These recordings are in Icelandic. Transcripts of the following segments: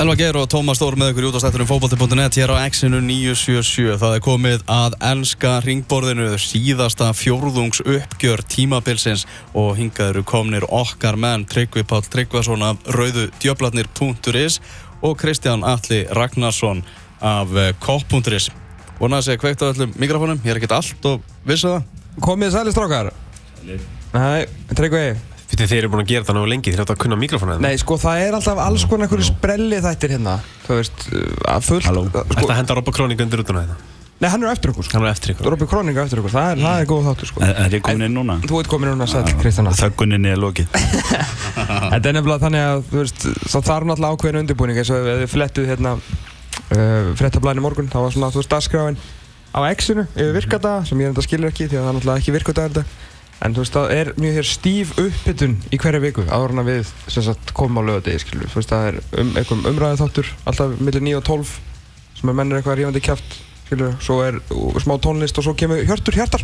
Elva Geir og Tómas Stór með ykkur út á stættunum fókbalti.net hér á X-inu 977 það er komið að ennska ringborðinu síðasta fjórðungs uppgjör tímabilsins og hingaður komnir okkar menn Tryggvi Pál Tryggvason af rauðudjöflatnir.is og Kristján Alli Ragnarsson af eh, kopp.is vonaði að segja kveikt á öllum mikrofónum ég er ekkert allt og vissu það. Komið sæli strákar. Nei, Tryggvi Fyrir þeir eru búin að gera það náðu lengi, þeir áttu að kunna mikrofónu Nei, sko það er alltaf alls konar einhverju sprelli þættir hérna Þú veist, að fullt Halló. sko, Þetta henda Robba Króning undir út á þetta Nei, hann er eftir okkur sko. Hann er eftir ykkur Rópi Króninga eftir okkur, það er, það er góð þáttur sko. Er, er ég komin inn núna? Þú ert komin núna sæl, Kristjana Þögguninni er lokið. Þetta er nefnilega þannig að, þú veist, það þarf náttúrulega ákveðin undirbúning eins og ef þið flettuð hérna uh, frettablaðin í morgun, þá var svona, þú veist, dagskráin á X-inu yfir virkata sem ég enda skilur ekki því að það er náttúrulega ekki virkadagur þetta en þú veist, það er mjög hér stíf uppbytun í hverja viku áður en að við sem sagt komum á lögadegi, skilur þú veist, það er um, einhverjum umræðið þáttur alltaf millir 9 og 12 sem er mennir eitthvað rífandi kjátt skilur, svo er uh, smá tónlist og svo kemur Hjörtur Hjartar.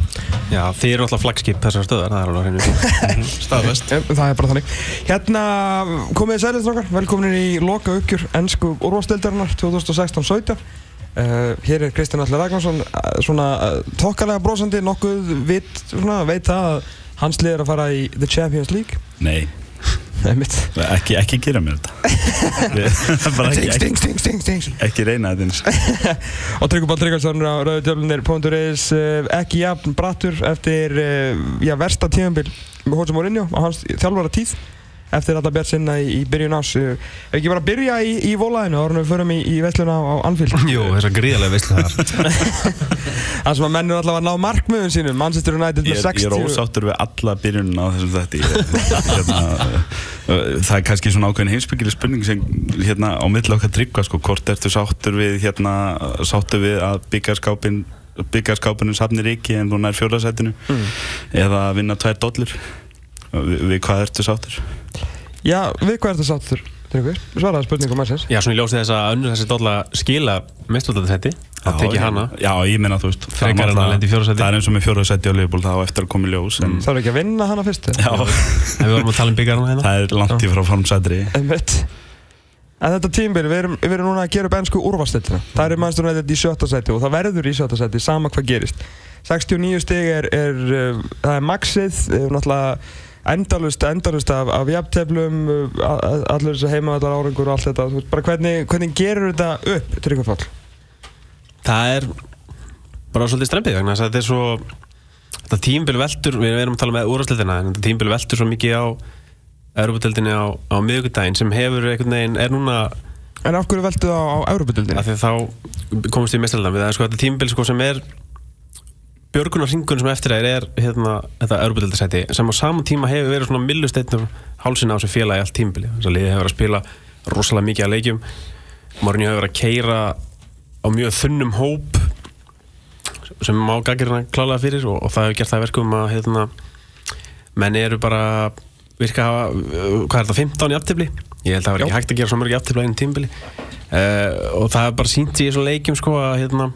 Já, þeir eru alltaf flagskip þessar stöðar, það er alveg hreinu. Staðvest Það er bara þannig. Hérna komið sælir strákar, velkominir í loka uppgjör ennsku úrvalsdeildarinnar 2016-17. Uh, hér er Kristján Allir Ragnarsson uh, svona uh, tokkalega brosandi, nokkuð vit, svona, veit það að hans lið er að fara í The Champions League. Nei, ekki, ekki gera mér þetta. Ég- bara ekki, Sting, ekki, reyna þetta Og Tryggubál Tryggvarsson á rauðutjöflunir.is ekki jafn brattur eftir já, versta tíðanbíl með Hótsum Mourinho á hans þjálfara tíð eftir alla bjart sinna í, í byrjun ás ef ekki bara byrja í, í volaðinu ára við förum í, í vesluna á, á Anfield. Jú, þessar gríðarlega veistlu þar. Það sem að mennur allavega að ná markmiðun sínum Manchester United með er, ég er 60 ósáttur við alla byrjunin á þessum Ég- hérna, Það er kannski svona ákveðin heimsbyggileg spurning sem hérna á milli okkar tryggva sko, hvort ertu sáttur við hérna, sáttur við að byggjarskápin byggjarskápinu safnir ekki en þú nær fjórðarsætinu Mm. eða að vinna tvær dollur? Við, við hvað ertu sáttur? Já, við hvað er þetta sáttur svaraði spurningum mannsins. Já, svona í ljósið þess að önnur þessi dolla skila mestlótaðarsætti Það tekið hana. Já, ég meina þú veist það er að er eins og með fjórðarsæti á Liverpool það á eftir að koma í ljós en það er ekki að vinna hana fyrst Já, En við vorum að tala um byggjarna hérna. Það er langt í frá formsætri Einmitt. En þetta tímbil, við erum, við erum núna að gera upp ennsku úrvarsleituna. Það er Manchester United í sjötta seti og það verður í sjötta seti, sama hvað gerist. 69 stig er, er, uh, það er maxið, uh, náttúrulega endalust, endalust af, af jafnteflum, a- a- allur þessi heimaðallar árangur og allt þetta. Þú veist, bara hvernig, hvernig gerur þetta upp, Tryggvar Fall? Það er bara svolítið strempið vegna þess að þetta er svo Þetta tímbil veldur, við erum að tala með úrvarsleitina en þetta tímbil veldur svo mikið á Europadeildinni á, á miðugudaginn sem hefur einhvern veginn, er núna En af hverju veldu það á að þá komumst við í mestaldan við það er sko þetta tímbil sko sem er björgunar ringun sem eftir er, er hérna, þetta Europadeildarsæti sem á saman tíma hefur verið svona millusteinnur hálsina á þessu félagi allt tímbili þess að liðið hefur verið að spila rosalega mikið að leikjum. Mourinho hefur verið að keira á mjög þunnum hóp sem má gagirna klálega fyrir og, og það hefur gert það að verkum að hérna, menn eru bara virka að hafa, hvað er þetta, 15 í aftifli? Ég held að það var ekki hægt að gera svo mörg í aftifli á einu tímbili uh, og það er bara sínt í þessum leikjum sko að hérna,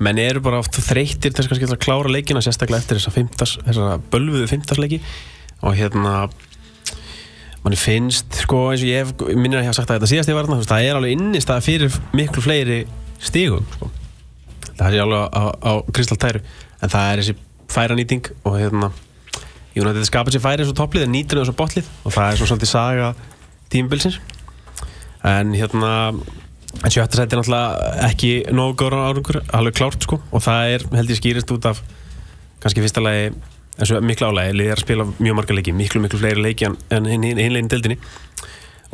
menn eru bara oft þreyttir til þess að klára leikina sérstaklega eftir þessa, fimmtas, þessa bölvuðu fimmtarsleiki og hérna manni finnst sko eins og ég minnir að ég hef sagt að þetta síðast ég var þarna það er alveg innist að fyrir miklu fleiri stígum sko. það er alveg á, á kristaltæru en það er þessi færanýting og hérna ég veit að þetta skapar sér færi eins og topplið en nýtur eins og botlið og það er svona svolítið saga tímabilsins en hérna en sjötta seti er náttúrulega ekki nógu góður árangur, alveg klárt sko. Og það er held ég skýrist út af kannski fyrsta lagi þessu miklu álægi, liðið er að spila mjög marga leiki miklu miklu fleiri leiki en, en hinlegin deildinni.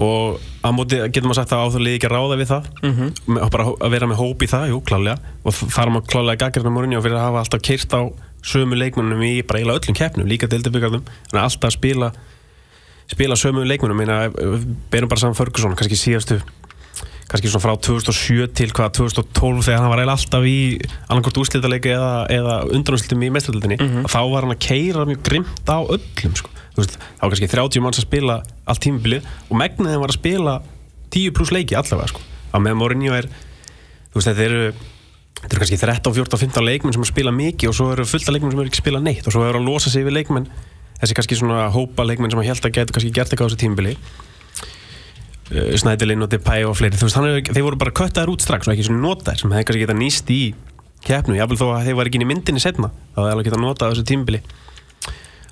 Og á móti getur maður sagt að liði ekki að ráða við það. Með, og bara að vera með hóp í það, jú, klálega og þar má klálega gaggarna morinni og fyrir að hafa alltaf keirt á sömu leikmennum í bara eiginlega öllum keppnum, líka deildabyggarnum þannig að alltaf að spila spila sömu leikmennum, meina, berum bara saman Ferguson, kannski síðastu kannski svona frá 2007 til hvað 2012 þegar hann var eiginlega alltaf í annarkort úrslítaleiki eða, eða undanúrslitum í mestraldinni, Mhm. þá var hann að keira mjög grimt á öllum sko. Veist, þá var kannski 30 manns að spila allt tímabilið og megniðin var að spila 10 pluss leiki allavega sko. á meðan Mourinho er veist, þetta eru eru kannski 13, 14, 15 leikmenn sem að spila mikið og svo eru fullt af leikmenn sem eru ekki að spila neitt og svo eru að losa sig við leikmenn þessi kannski svona hópa leikmenn sem að held að geta kannski gert eitthvað á þessu tímabili uh, Snædilinn og Depay og fleiri. Þú veist, er, þeir voru bara köttaðir út strax og ekki svona notaðir sem hefði kannski getað nýst í keppnu, jáfnvel þó að þeir var ekki inn í myndinni setna þá hefði alveg getað notað þessu tímbili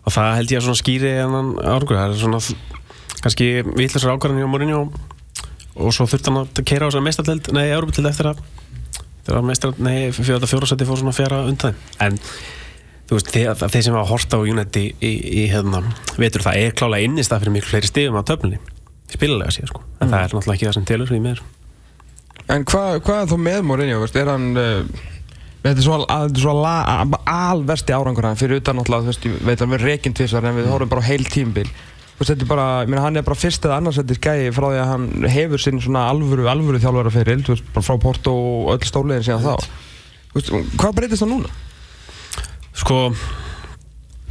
og það held ég að svona skýri annan árangur, það er svona kannski vitlisar ákvarðan hjá Mourinho og svo þurfti hann að keira á þessar meistardeld, nei, Európa-deld eftir að þegar meistar, nei, fyrir þetta fjórasætti fór svona fjara undan. En þú veist, þeir, þeir sem að horta á United í, í, í hérna, veitur það er klálega innist það fyrir miklu fleiri stigum á töflunni spilalega sér, sko, en það er náttúrulega ekki það sem telur í mér. En hvað hva er þú með Mourinho, veist, er hann uh, þetta er svo, al, svo la, alversti árangur hann fyrir utan náttúrulega, þú veist, ég veit verður reyginn tvisar en við horfum bara heil tímbil Veist, bara, meina, hann er bara fyrst eða annarsættir gæi frá því að hann hefur sinn svona alvöru, alvöru þjálfara fyrir, veist, bara frá Porto og öll stóliðin síðan þá. Veist, hvað breytist það núna? Sko,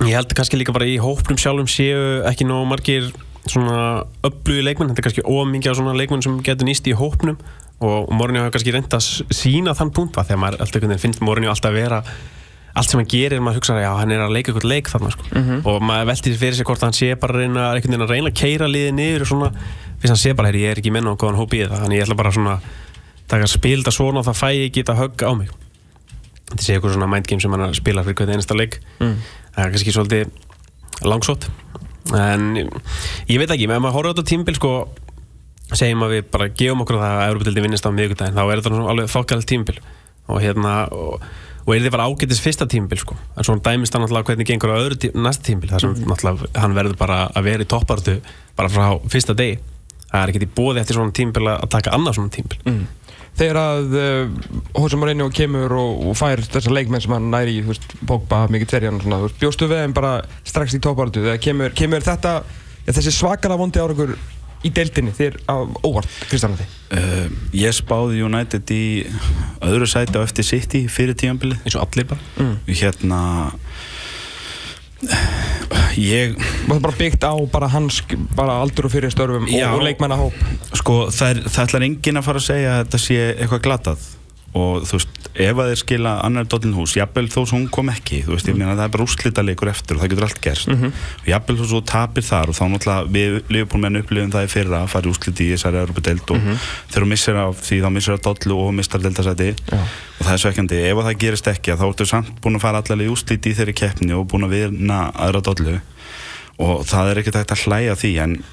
ég held kannski líka bara í hóprum sjálfum séu ekki nóg margir svona öflugi leikmenn, þetta er kannski ómingja svona leikmenn sem getur nýst í hópnum og Mourinho hefur kannski reyndað að sína þann punkt þegar maður alltaf finnst Mourinho alltaf að vera allt sem hann gerir, maður hugsa að hann er að leika eitthvað leik þarna sko. mm -hmm. og maður veltir fyrir sig hvort hann sé bara að reyna, að reyna að keira liðið niður og svona, að hann sé bara, ég er ekki menn og góðan hóp í það, þannig ég ætla bara svona taka spilda svona og það fæ ég geta högg á mig þetta sé eitthvað svona mindgame sem hann spila fyrir hvernig einasta leik mm. það er kannski svolítið langsótt en ég veit ekki, ef maður horfður á þetta tímbil sko, segjum að við bara gefum okkur það að Európa-dildi vinnist á miðugdægin, þá er þetta alveg þokkalt tímbil og hérna og og er þið bara ágættis fyrsta tímbil sko. en svo dæmist hann náttúrulega hvernig gengur á öðru tí næsta tímbil þar sem mm. náttúrulega hann verður bara að vera í toppartu bara frá fyrsta degi það er í bóði eftir svona tímbil að taka annað svona tímbil mm. Þegar að Hósa uh, Mourinho kemur og, og fær þessar leikmenn sem hann næri í Pogba, Mkhitaryan og svona bjóstu við þeim bara strax í toppartu þegar kemur, kemur þetta ja, þessi svakara vondi ára í deildinni þér á óvart, Kristján uh, Ég spáði United í öðru sæti á eftir City fyrir tíanbili eins og allir bara. Mm. hérna ég Það er bara byggt á bara hans bara aldur og fyrir störfum já, og, leikmannahóp. Sko það, það ætlar engin að fara að segja að þetta sé eitthvað glatað og þú veist, ef að þeir skila annar dollin hús, jafnvel þó sem hún kom ekki þú veist, ég meina það er bara úrslita leikur eftir og það getur allt gerst mm -hmm. og jafnvel þó sem þú tapir þar og þá náttúrulega við liðbúrmenn upplifum það í fyrra að fara í úrsliti í þessari Europadelt og mm -hmm. þegar þú missir af því þá missir það dollu og mistar deltasæti ja. og það er svekkjandi, ef það gerist ekki þá ertu samt búin að fara allavega í úrsliti í þeirri keppni og búin að vinna aðra dollu og það er ekkert hægt að hlæja því en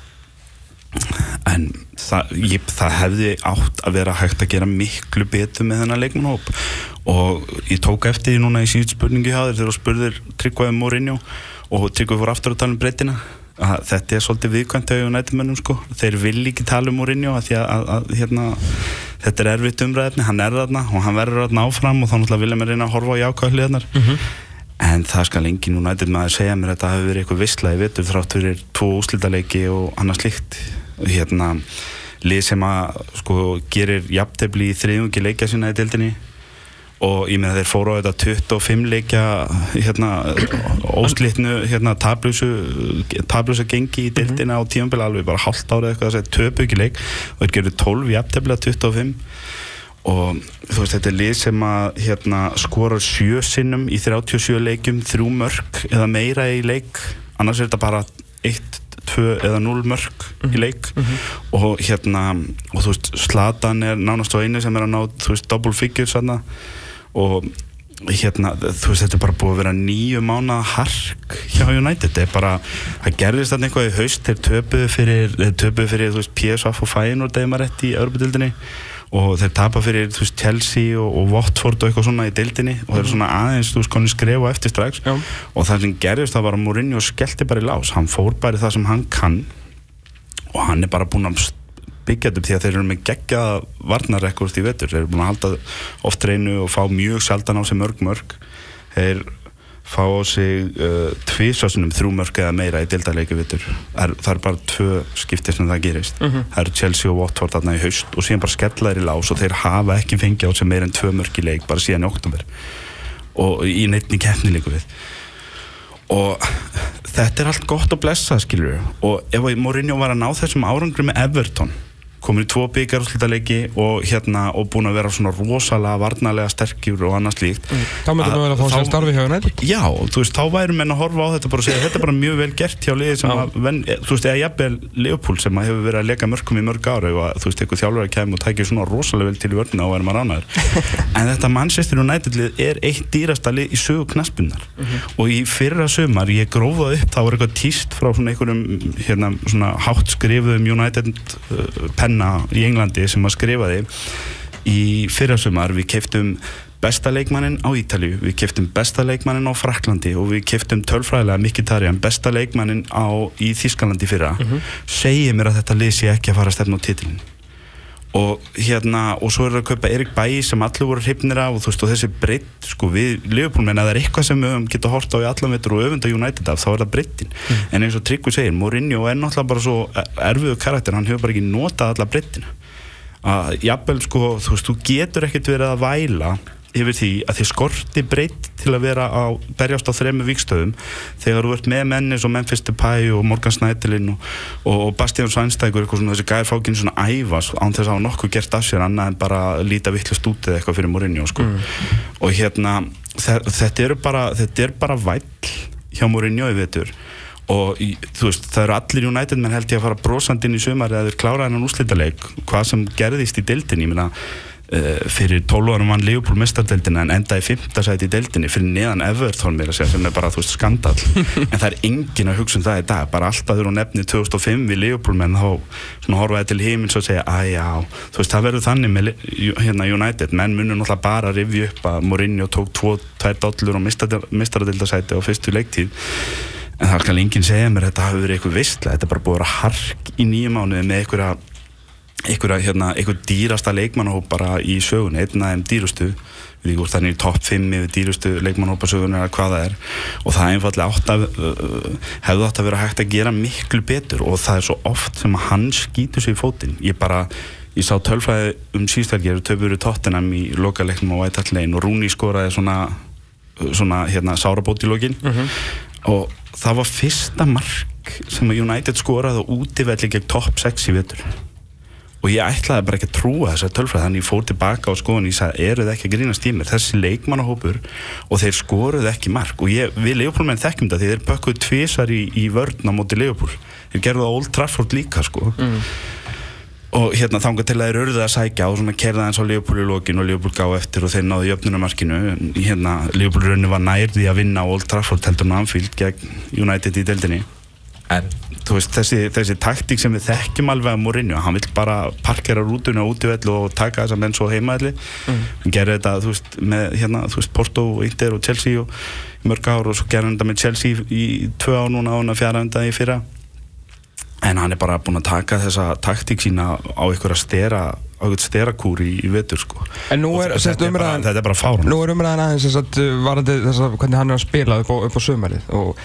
en það, ég, það hefði átt að vera hægt að gera miklu betur með þennan leikmannhóp og ég tók eftir því núna í síðan spurningi hjá þér þegar þú spurðir Tryggvaði Morinjó og Tryggvaði fór aftur að tala um breytina. Þetta er svolítið viðkvæmt á nættumönnum sko. þeir vil ekki tala um Morinjó að, að, að hérna, þetta er erfitt umræðinni hann er þarna og hann verður þarna áfram og þá náttúrulega vilja mér reyna að horfa á jákvæðliðarnar mm -hmm. en það skal engin núna nættum að segja mér að þetta hefur verið eitthvað vissla í vittur þrátt fyrir tvo úslítaleiki og annað slikt hérna lið sem að sko gerir jafntefni í þriðungi leikja sinna í dildinni og ég meina þeir fóru á þetta 25 leikja hérna óslitnu hérna tablusa gengi í dildina mm -hmm. á tímanbila alveg bara halvt árið eitthvað þess að töpu ekki leik. Og þeir gerur 12 jafntefni að 25 og þú veist þetta er lið sem að hérna skorar sjö sinnum í 37 leikum þrjú mörg eða meira í leik. Annars er þetta bara eitt 2 eða 0 mörg mm -hmm. í mhm. leik mm -hmm. og hérna og þú veist Slatan er nánast á einu sem er að ná þú veist double figures þarna og hérna þú veist þetta er bara búið að vera nýju mánu hark hjá United þetta er bara, það gerðist þarna eitthvað í haust þeir töpuðu fyrir, töpuðu fyrir þú veist PSV og Feyenoord eða maður rétt í örbudildinni og þeir tapa fyrir veist, Chelsea og, og Watford og eitthvað svona í deildinni og þeir eru svona aðeins, veist, koni skrefu eftir strax. Já. og það sem gerðist það var að Mourinho skellti bara í lás, hann fór bara í það sem hann kann og hann er bara búin að byggja þetta upp því að þeir eru með gegja varnarrekord í vettur, þeir eru búin að halda oft reynu og fá mjög sjaldan á sig mörg mörg. Þeir fá á sig uh, tvísasunum þrjúmörk eða meira í dildarleiki vittur það er bara tvö skiptir sem það gerist. Mm -hmm. það eru Chelsea og Watford aðna í haust og síðan bara skella þeir í lás og þeir hafa ekki fengið á sig meira en tvö mörk í leik bara síðan í oktober og í neittni keppni líka við. Og þetta er allt gott að blessa skilur og ef Mourinho var að ná þessum árangri með Everton komin í tvo byggarúslítaleiki og hérna og búin að vera svona rosalega varnalega sterkir og annars líkt Þá myndum við vel að fá sér starfi hjá United Já, þú veist, þá væri menn að horfa á þetta og segja þetta er bara mjög vel gert hjá liði að, ven, þú veist, eða jafnvel Leopold sem hefur verið að leika mörgum í mörg ára og þú veist, eitthvað þjálfur að kemur og tækja svona rosalega vel til í vörnina og væri maður ánæður en þetta Manchester United lið er eitt dýrasta lið í sögu knaspunnar og í fyrra sömar, ég grófaði upp þá var eitthvað tíst frá svona penna í Englandi sem að skrifaði í fyrra sumar við keiftum besta leikmannin á Ítalíu, við keiftum besta leikmannin á Fraklandi og við keiftum tölfræðilega Mkhitaryan, besta leikmannin á, í Þískalandi fyrra. Segið mér að þetta sé ekki að fara að stefna á titilin og hérna, og svo er það að kaupa Erik Bæi sem allir voru hrifnir af og þú veist og þessi breytt, sko við Liverpoolmenn að það er eitthvað sem við höfum geta hort á í allan vetur og öfunda United af, þá er það breyttin en eins og Tryggvi segir, Mourinho er náttúrulega bara svo erfiðu karakter, hann hefur bara ekki notað alla breyttina að jafnvel sko, þú veist, þú getur ekkert verið að væla yfir því að þið skorti breytt til að vera á berjast á þremu vikstöðum þegar þú ert með menni eins og Memphis Depay og Morgan Snædilinn og, og, og Bastian Svanstækur eitthvað svona þessi gæðir fákinn svona æfa sko, án þess að hafa nokkuð gert af sér annað en bara að líta vittlust út eða eitthvað fyrir Mourinho sko. og hérna þe- þetta eru bara, þetta er bara væll hjá Mourinho í vetur. Og þú veist, það eru allir United menn held ég að fara brosandi inn í sumar eða þeir klára hennan úrslitaleik hvað sem gerðist í deildinni. Ég meina uh, fyrir 12 árum vann Leopold mestardeildina en enda í 5. sæti í deildinni fyrir neðan Everton meira að segja sem er bara þú veist skandal en það er engin að hugsa um það í dag. Bara alltaf þegar hún nefnir 2005 við Leopold menn þá svona horfaði til heimins og segja að já, þú veist það verður þannig með hérna United, menn munur náttúrulega bara að rifja upp að Mourinho tók 2-2 dollur og mestaradildasæti á fyrstu leiktíð. En það skal enginn segja mér þetta hafi verið eitthvað veistlega, þetta er bara búið að hark í nýjum mánuði með einhverja einhverja, hérna, einhver dýrasta leikmannahóp bara í sögunni, einn af þeim dýrustu við úr þannig í topp 5 yfir dýrustu leikmannahópa sögunni eða hvað það er. Og það einfallega átt að uh, hefði átt að vera hægt að gera miklu betur og það er svo oft sem að hann skýtur sig í fótinn, ég bara ég sá tölfræði um síðstælgir töfur í Tottenham í lokaleiknum á Lane og Rooney skoraði svona svona hérna sárabót í lokin. Og það var fyrsta mark sem að United skoraði á útivelli gegn topp 6 í vetur og ég ætlaði bara ekki að trúa þessar tölfræð þannig ég fór tilbaka á skoðun ég sagði, eru þið ekki að grínast í mér? Þessi leikmannahópur og þeir skoruðu ekki mark. Og ég, við Leopold-menn þekkjum þetta þeir bökkuðu tvisar í, í vörn á móti Leopold. Þeir gerðu það Old Trafford líka sko. Og hérna þangað til að þeir örðu að sækja og svona kerða eins á Leopold í lokin og Leopold gá eftir og þeir náðu jöfnunamarkinu hérna rauninu var nær því að vinna í veist þessi, þessi taktík sem við þekkjum alveg að Mourinho, hann vill bara parkera rútuna út í vellu og taka þess að menn svo heimaðli mm. hann gerði þetta þú veist með hérna, þú veist Porto, Inter og Chelsea og í mörg ár og svo gerði hann þetta með Chelsea í tvö á núna á hann að fjara undan í fyrra. En hann er bara búinn að taka þessa taktík sína á einhverja stera á einhvern sterakúr í, í vetur sko. En nú Og er, þetta, er bara, þetta er bara fárun nú er umræðan aðeins þess að varandi þess að hvernig hann er að spila upp á, á sömarið og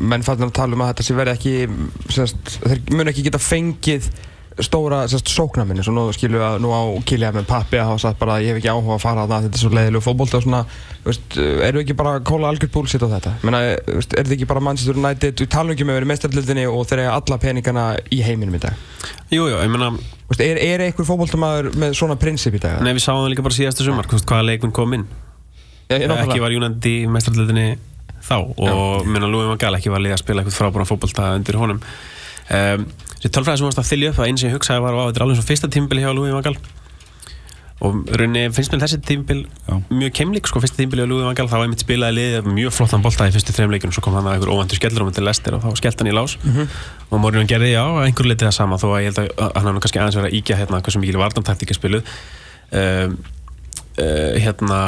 menn fannir að tala um að þetta sé verið ekki sérst, þeir mun ekki geta fengið stóra sérst, sóknarminni. Svo nú skilju að nú á Kilja með pappi að hafa sagt bara að ég hef ekki áhuga að fara að þetta er svo leiðilegu fótbolta og svona veist, eru ekki bara að kóla algjörð búlsitt á þetta? Menna, veist, er þetta ekki bara Manchester United við talum ekki með verið mestarlildinni og þeir eiga alla peningana í heiminum í dag? Jú, jú, ég meina, Veist, er, er einhver fótboltamaður með svona prinsip í dag? nei, við sáum það líka bara síðasta sumar hvaða leikun kom inn. Ekki var United í mestrarleitinni þá. Og minna Lúi Magal ekki var liða að spila eitthvað frábúran fótbolta undir honum. Um, þessi tölfræði sem varst að þylja upp það eins sem ég hugsaði var að þetta er alveg svo fyrsta tímbil hjá Lúi Magal og rauninni finnst mér þessi tímbil mjög keimlik sko fyrsta tímbil hjá Lúi Magal þá var einmitt spilaði liðið mjög flottan bolta í fyrstu þreim leikunum svo kom hann að einhver óvæntur skellur um til Lester og þá skellt hann í lás. Og Mourinho gerði já, að einhver leitið það sama þó að ég held að hann kannski aðeins verið að íkja hérna hversu mikil varnartaktíka spiluð. Um, uh, hérna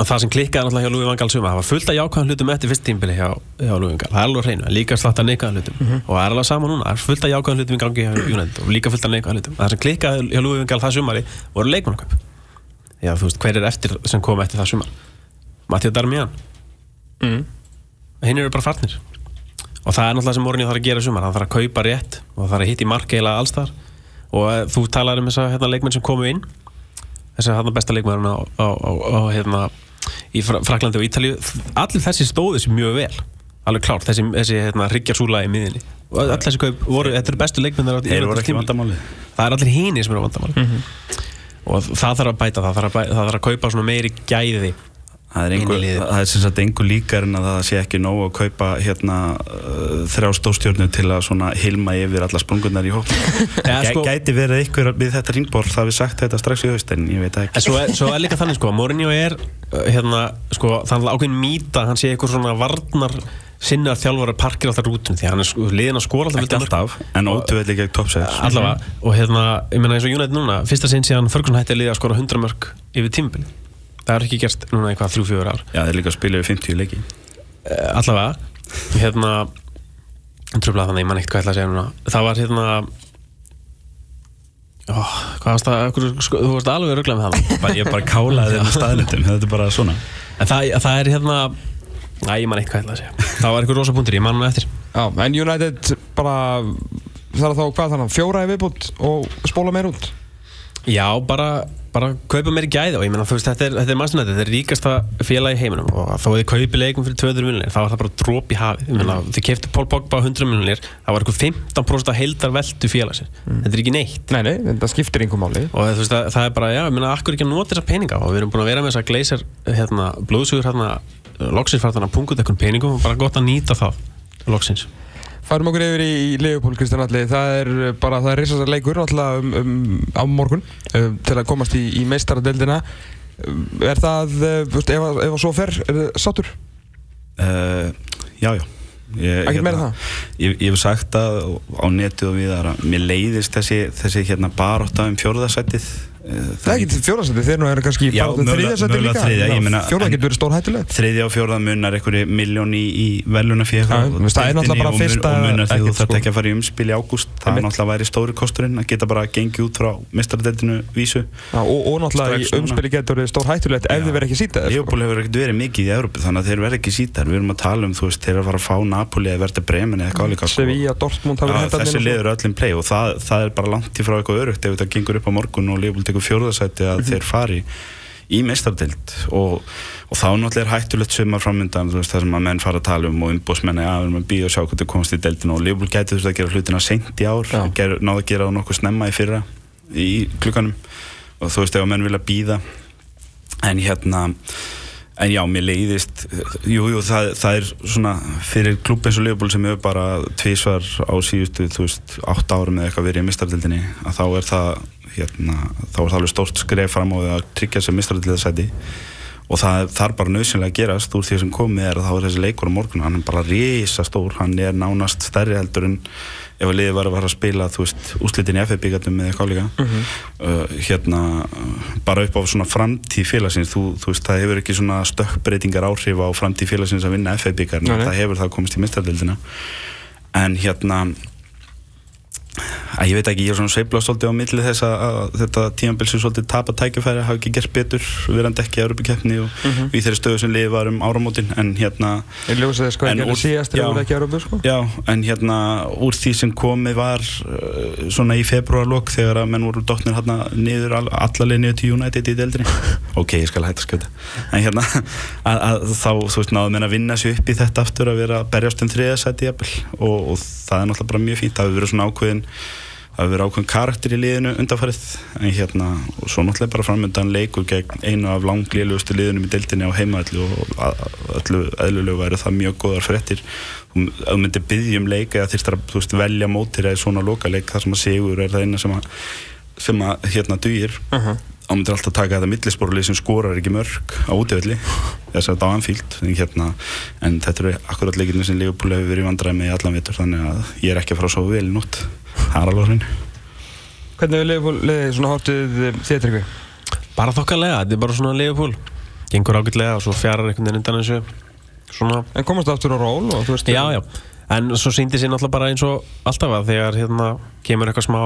og það sem klikkaði náttúrulega hjá Lúi Vangal suma það var fullt af jákvæðan hlutum eftir fyrst tímbili hjá, hjá Lúi Vangal, það er alveg hreinu líka slatta neikvæðan hlutum. Og það er alveg sama núna það er fullt af jákvæðan hlutum í gangi hjá United og líka fullt af neikvæðan hlutum. Það sem klikkaði hjá Lúi Vangal það sumari voru leikmannaköp já þú veist, hver er eftir sem kom eftir það sumar? Mattias Darmian. Mm. hinn eru bara farnir. Og það er náttúrulega sem Mourinho þarf að gera sumar hann þarf að kaupa rétt og þarf að hitta í mark eiginlega alls þar og eh, þú talar um þessa hérna, leikmenn sem komu inn þessa hérna, besta leikmenn á, á, á, á hérna, í Fra Fraklandi og Ítalíu. Allir þessi stóðu sér mjög vel. Alveg klárt, þessi, þessi hérna, Ríkjarsúla í miðinni öll þessi kaup voru, þetta eru bestu vandamáli það er allir hínir sem eru vandamáli og það þarf að bæta það. Þarf að, bæta, það þarf að kaupa svona meiri gæði Það er, liðið. það er sem sagt engu líkar en að það sé ekki nóg að kaupa hérna uh, þrjá stóðstjórnir til að svona hilma yfir alla sprungunar í hóp Ja, Gæ, sko- Gæti verið ykkur við þetta ringborð það við sagt þetta strax í haust en ég veit ekki. Svo er, svo er líka þannig sko, Mourinho er uh, hérna, sko, þannig ákveðin mýta hann sé eitthvað svona varnar sinnar þjálfara parkir alltaf rútun því að hann er sko, liðin að skora alltaf Ekki alltaf, en ótöfelli gegn toppsæðis allavega, og hérna, ég meina eins og United núna fyrsta sinn síðan Ferguson hætti að liða að skora 100 mörg yfir tímabili það er ekki gerst núna eitthvað 3-4 ár? Já, þeir líka að spila yfir 50 leiki. Uh, allavega, hérna tröflað þannig, ég man ekkert hvað ég ætla að segja núna. Það var hérna ó, hvað varst það, sko, þú varst alveg röglega með það. Bara- Ég bara kálaði þeim með staðnendum þetta er bara svona. En það, það er hérna Næ, ég man eitt hvað ég ætla að segja. Það var eitthvað rosa punktur, ég man hann eftir. Já, en United bara það er þá hvað þannig, fjóra í viðbútt og spóla meir út Já, bara, bara kaupa meiri gæði og ég meina, þú veist, þetta er, þetta er mannstæðan þetta er ríkasta félag í heiminum og þó að þið kaupi leikum fyrir 200 miljonir, þá var það bara dróp í hafið. Ég meina, þið keftu Paul Pogba á 100 miljonir það var eitthvað 15% að heildar veldu félagsir þetta er ekki neitt. Nei, nei, þetta skiptir einhver máli. Og þú veist, það, það er bara, já, ég meina, akkur ekki að nota þessa peninga? Og við erum búin að vera með þessa gleisar hérna, blóðsugur hérna, loksins fara þannig að punga út einhvern peningum og bara gott að nýta það loksins Færum okkur yfir í Leopold Kristján Alli það er bara, það er risastar leikur alltaf um, um, á morgun um, til að komast í, í meistaradeldina um, er það, veist, ef, að- ef að svo fer er það sattur? uh, Já, já Ekkert meira en það? Ég, hef sagt það á netið og við að mér leiðist þessi, þessi hérna baróta um fjórðasættið Það er ekki fjórðarsætti, þeir nú eru kannski þriðarsætti mögulega líka. en- getur verið stór hættulegt þriðja og fjórða munar einhverju miljón í, í veluna fyrir Já, þú veist, það er náttúrulega bara fyrsta- og munar því þú þarf sko. ekki að fara í umspil í ágúst. Það er náttúrulega væri stóri kosturinn að geta bara gengið út frá mistradeldinu vísu. Og, og náttúrulega í umspili getur verið stór hættulegt ef þið verið ekki sýta sko. Leopold hefur ekkert verið mikið í Európu þannig að þeir verða við erum að þú veist þeir tekur fari í meistardeild og, og þá náttúrulega er hættulegt sumar framöndan það sem að menn fara að tala um og umbósmenni að við erum að býja og sjá þau komast í deildinu og Leopold gæti þú veist að gera hlutina seint í ár ger, náðu að gera það nokkuð snemma í fyrra í klukkanum og þú veist ef að menn vilja býða en hérna en já, mér leiðist jú, jú, það, það er svona fyrir klubb eins og Leopold sem hefur bara tvísvar á síðustu, þú veist, átt árum eða eitthvað verið í mistardildinni að þá er það hérna, þá er það alveg stórt skref fram á því að tryggja sér mistardildasæti og það þarf bara nöðsynlega að gerast úr því sem komið er að þá er þessi leikur á morgun hann er bara risa stór, hann er nánast stærri heldur en ef að liðið var að fara að spila úslitin í FF-byggatum eða eitthvað líka uh, hérna uh, bara upp á svona framtíð félagsins þú, þú veist, það hefur ekki svona stökkbreytingar áhrif á framtíð félagsins að vinna nei. það hefur það komist í mistardildina en hérna að ég veit ekki, ég er svona sveiflað svolítið á milli þess að, að þetta tímanbíl sem svolítið tapa tækifæri hafa ekki gert betur verandi ekki í Európa-keppni og Mhm. í þeirri stöðu sem liðið var um áramótin en hérna Ég ljósa þess hvað ég gerði síðast þegar það voru ekki að Európa sko. Já, en hérna úr því sem komið var uh, svona í februarlokk þegar að menn voru dotnir hérna niður all, allaleg niður til United í deildri ok, ég skal hætta að skjóta en hérna að, að þá, þú veist, náðu að að að um og, og það er náttúrulega bara mjög fínt. Það hefur verið svona ákveðin það hefur verið ákveðin karakter í liðinu undanfarið. En hérna, og svo náttúrulega bara framöndan leikur gegn einu af langlílugustu liðunum í deildinni á heimaðallu og að- öllu eðlulegu væri það mjög góðar fréttir. Þú ef þú myndir byggja um leik eða þyrstar að veist, velja mótir eða svona lokaleik þar sem að sigur er það eina sem að, sem að hérna dugir. Mhm. Þá myndir alltaf taka þetta millisporulið sem skorar ekki mörg á útivelli. Þess að þetta á Anfield en, hérna, en þetta eru akkurat leikirni sem Leopold hefur verið vandræði með í allan vitur þannig að ég er ekki að fara að sofa vel í nótt. Það er alveg hrein Hvernig hefur liðið svona hórtið þér tryggvi? Bara þokkalega, þetta er bara svona Leopold Gengur ágætlega og svo fjarar einhvern veginn undan þessu. Svona, En komast það aftur á ról og þú veist já, já. En svo síndi sér náttúrulega bara eins og alltaf að þegar hérna kemur eitthvað smá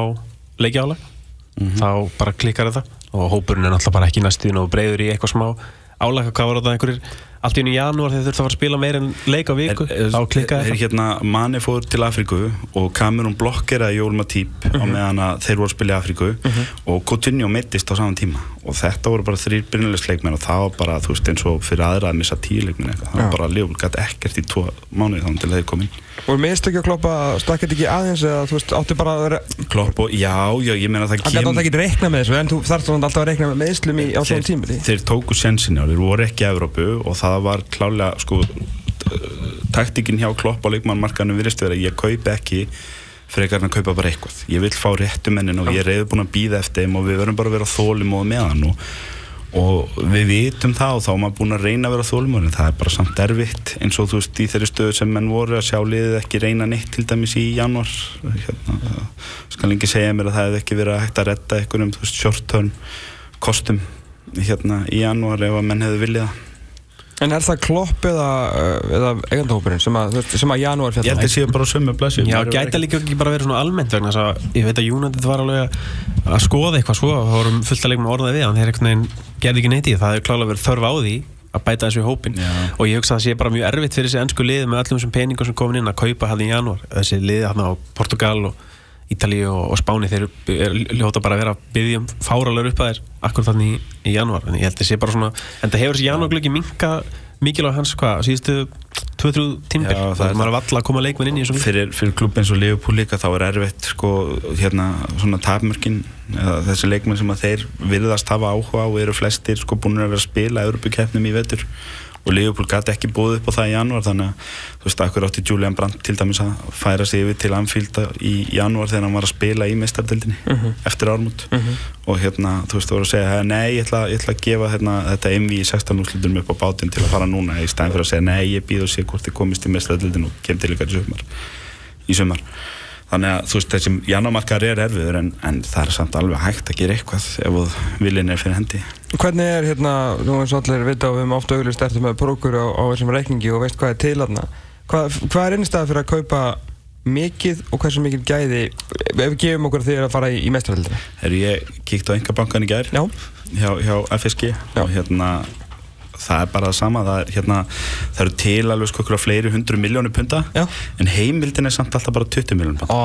leikjáleg þá bara klikkar þetta. Og hópurinn er náttúrulega bara ekki næstuðin og breyður í eitthvað smá álæg hvað var þetta einhverjir? Allt í unni janúar þegar þurftu að fara að spila meir en leik á viku þá klikkaði er þetta. hérna Mani fór til Afríku og Kamerún blokkeraði Jól Matip á meðan að þeir voru að spila í Afríku og Coutinho meittist á saman tíma og þetta voru bara þrýr byrjulegsleikmenn og það var bara, þú veist, eins og fyrir aðra að missa tíu leikmenn eitthvað, það Já. var bara Leopold gæti ekkert í tvo mánuði þannig til þeir komin Og minnst ekki að kloppa stakkið ekki aðeins eða þú veist, áttu bara að vera Klopp og, já, já, ég meina það Hann gæti átt ekki að reikna með þessu en þú þarfst alltaf að reikna með meðslum í, á svona þeir, tímili þeir tóku sensin á, þeir voru ekki Evrópu og það var klálega sko, taktikinn hjá Klopp á leikmannmarkanum virðist vera, ég kaupi ekki frekar en að kaupa bara eitthvað. Ég vil fá réttumennin og ég er reyður búin að býða eftir þeim og við verðum bara að vera þólum og meðan og, og við vitum það og þá er maður búin að reyna að vera þólum en það er bara samt erfitt eins og þú veist í þeirri stöðu sem menn voru að sjá liðið ekki reyna neitt til dæmis í januar hérna, skal ekki segja mér að það hefði ekki verið að hægt að redda einhverjum short term kostum hérna í januar ef að menn hefði viljað. En er það klopp eða, uh, eða eigandahópurinn sem að, að janúar ég held fjalla að séu bara sömu blessu Já, gæti líka ekki bara verið svona almennt vegna þess að ég veit að United var alveg að, skoða eitthvað svo, það vorum fullt að leikma orðað við hann, þeir veginn gerði ekki neitt í því, það hefur klálega verið þörf á því að bæta þessu í hópin Já. og ég hugsa að það sé bara mjög erfitt fyrir þessi ennsku lið með öllum þessum peningum sem komin inn að kaupa hann í janúar, þessi lið hann á Portugal og Ítalíu og, og Spáni þeir ljóta bara að vera að byggja um fáralögur upp að þeir akkur þannig í, í janúar. En ég held að sé bara svona, en það hefur þessi janúarglöggi minka mikilvæg hans hvað, síðustu 2-3 tímbil, það það er maður að valla að koma leikmenn inn í þessu fyrir, fyrir klubb eins og Liverpool líka þá er erfitt sko hérna svona tapmörkin þessi leikmenn sem að þeir virðast hafa áhuga og eru flestir sko búin að vera að spila Európa-keppnum í vetur og Liverpool gæti ekki búið upp á það í janúar þannig að þú veist, akkur átti Julian Brandt til dæmis að færa sig yfir til Anfield í janúar þegar hann var að spila í meistardildinni eftir ármút og hérna, þú veist, þú voru að segja nei, ég ætla, ég ætla að gefa hérna, þetta MV í 16 úrslutum upp á bátinn til að fara núna. Í stæðin fyrir að segja nei, ég býð og sé hvort þið komist í meistardildin og kem til ykkar í sumar. Í sumar þannig að þú veist þessi janúarmarkar er erfiður en, en það er samt alveg hægt að gera eitthvað ef viljin er fyrir hendi. Hvernig er hérna, nú eins og allir vita og við höfum ofta auglist eftir með prókur á, á þessum reikningi og veist hvað er til aðna hvað, hvað er innstæða fyrir að kaupa mikið og hversu mikið gæði ef við gefum okkur því að fara í, í mestrarhaldina Herru, ég kíkt á enga bankan í gær Já, hjá, hjá FSG og hérna það er bara það sama það, er, hérna, það eru til alveg sko okkur á fleiri hundru miljónu punta Já. en heimildin er samt alltaf bara 20 miljónu punta.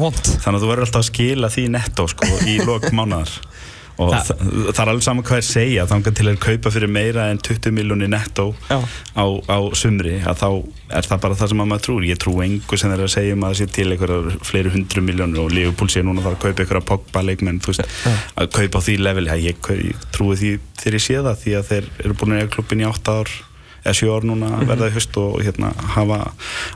Vond þannig að þú verður alltaf að skila því netto sko í lok mánadar og Það- það, það er alveg saman hvað er segja þangar til að kaupa fyrir meira en 20 miljónu netto Já. á, á sumri að þá er það bara það sem að maður trúr ég trú engu sem þeir eru að segja um að það sé til einhverjar fleiri hundru miljónur og Liverpool sé núna þarf að kaupa einhverja Pogba leikmenn veist, að kaupa á því level ja, ég, ég trúi því þegar ég sé það því að þeir eru búin eiga klubbin í 8 ár eða 7 ár núna að verða í höst og hérna hafa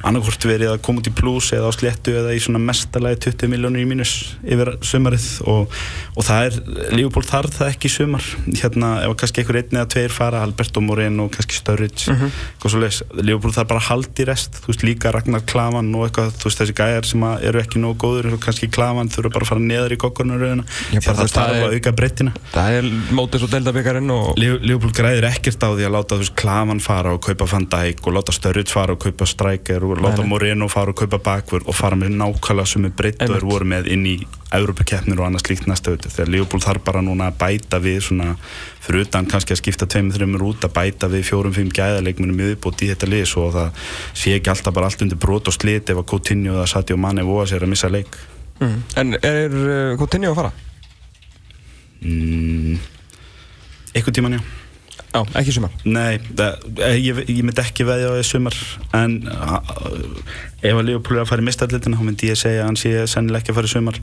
annarkvort verið að koma út í plus eða á sléttu eða í svona mestalagi 20 miljónur í mínus yfir sumarið og, og það er, Liverpool þarf það ekki í sumar. Hérna ef kannski einhver einn eða tveir fara Alberto Moreno og kannski Sturridge mm -hmm. svo Liverpool þarf bara í rest þú veist líka Ragnar Klavan og eitthvað þú veist þessi gæjar sem eru ekki nógu góður eins og kannski Klavan þurfa bara að fara neðar í þú það þarf að auka breyttina Það er mótis og deildabyggarinn og Liverpool græðir ekkert á því að láta þú veist, Klavan fara og kaupa Van Dijk og láta Sturridge fara og kaupa Striker og láta. Moreno fara og kaupa bakvör og fara með nákvæmlega sem breytt og Einmitt. er voru með inn í Európa-keppnir og annað slíkt næsta auðvitað þegar Liverpool þarf bara núna að bæta við svona fyrir utan kannski að skipta tveimur þreimur út að bæta við fjórum-fimm gæðaleikmunum viðbútt í þetta lið svo að það sé ekki alltaf bara allt undir brot og slit ef að Coutinho eða Sadio Mane voða sér að missa leik mm. En er uh, Coutinho að fara? mm, einhvern tíman já Já, ekki sumar. Nei, það, eh, ég, ég myndi ekki veðja á því sumar en uh, ef að Leopold er að fara í mistallitina þá myndi ég segja að hann sé sennilega ekki að fara í sumar.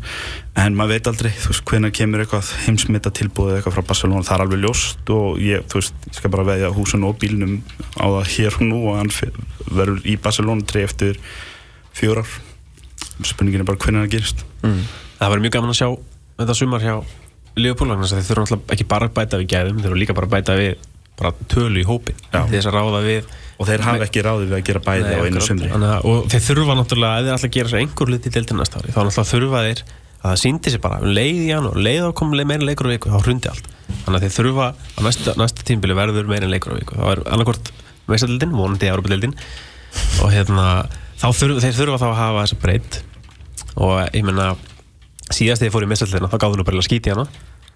En maður veit aldrei, þú veist, hvenær kemur eitthvað heimsmynda tilbúið eitthvað frá Barcelona. Það er alveg ljóst og ég, þú veist, ég skal bara veðja húsun og bílnum á það hér og nú og hann verður í Barcelona 3 eftir fjör ár. Spurningin er bara hvenær það gerist. Mm. Það verður mjög gaman að sjá þetta sumar hjá Liverpool vegna þess að þeir þurfa náttúrulega ekki bara að bæta við gæðum þeir þurfa líka bara að bæta við bara tölu í hópin þess að ráða við. Og þeir hafa ekki ráðið við að gera bæði Nei, á einu að- og þeir þurfa náttúrulega að þeir alltaf gera einhver hluti til til næsta ári þá náttúrulega þurfa þeir að það síndi sér bara um leið í janúar, leið á kom meira leikur á viku þá hrundi allt. Þannig að þeir þurfa að næsta, næsta tímbili verður meira leikur á viku. Þá er annarkvort meistadildin, vonandi Európa-dildin og hérna þá þurfa, þeir þurfa þá að hafa þessa breytt og ég menna síðast þegar ég fór í meistadildina þá gáðu nú bara að skíti hana.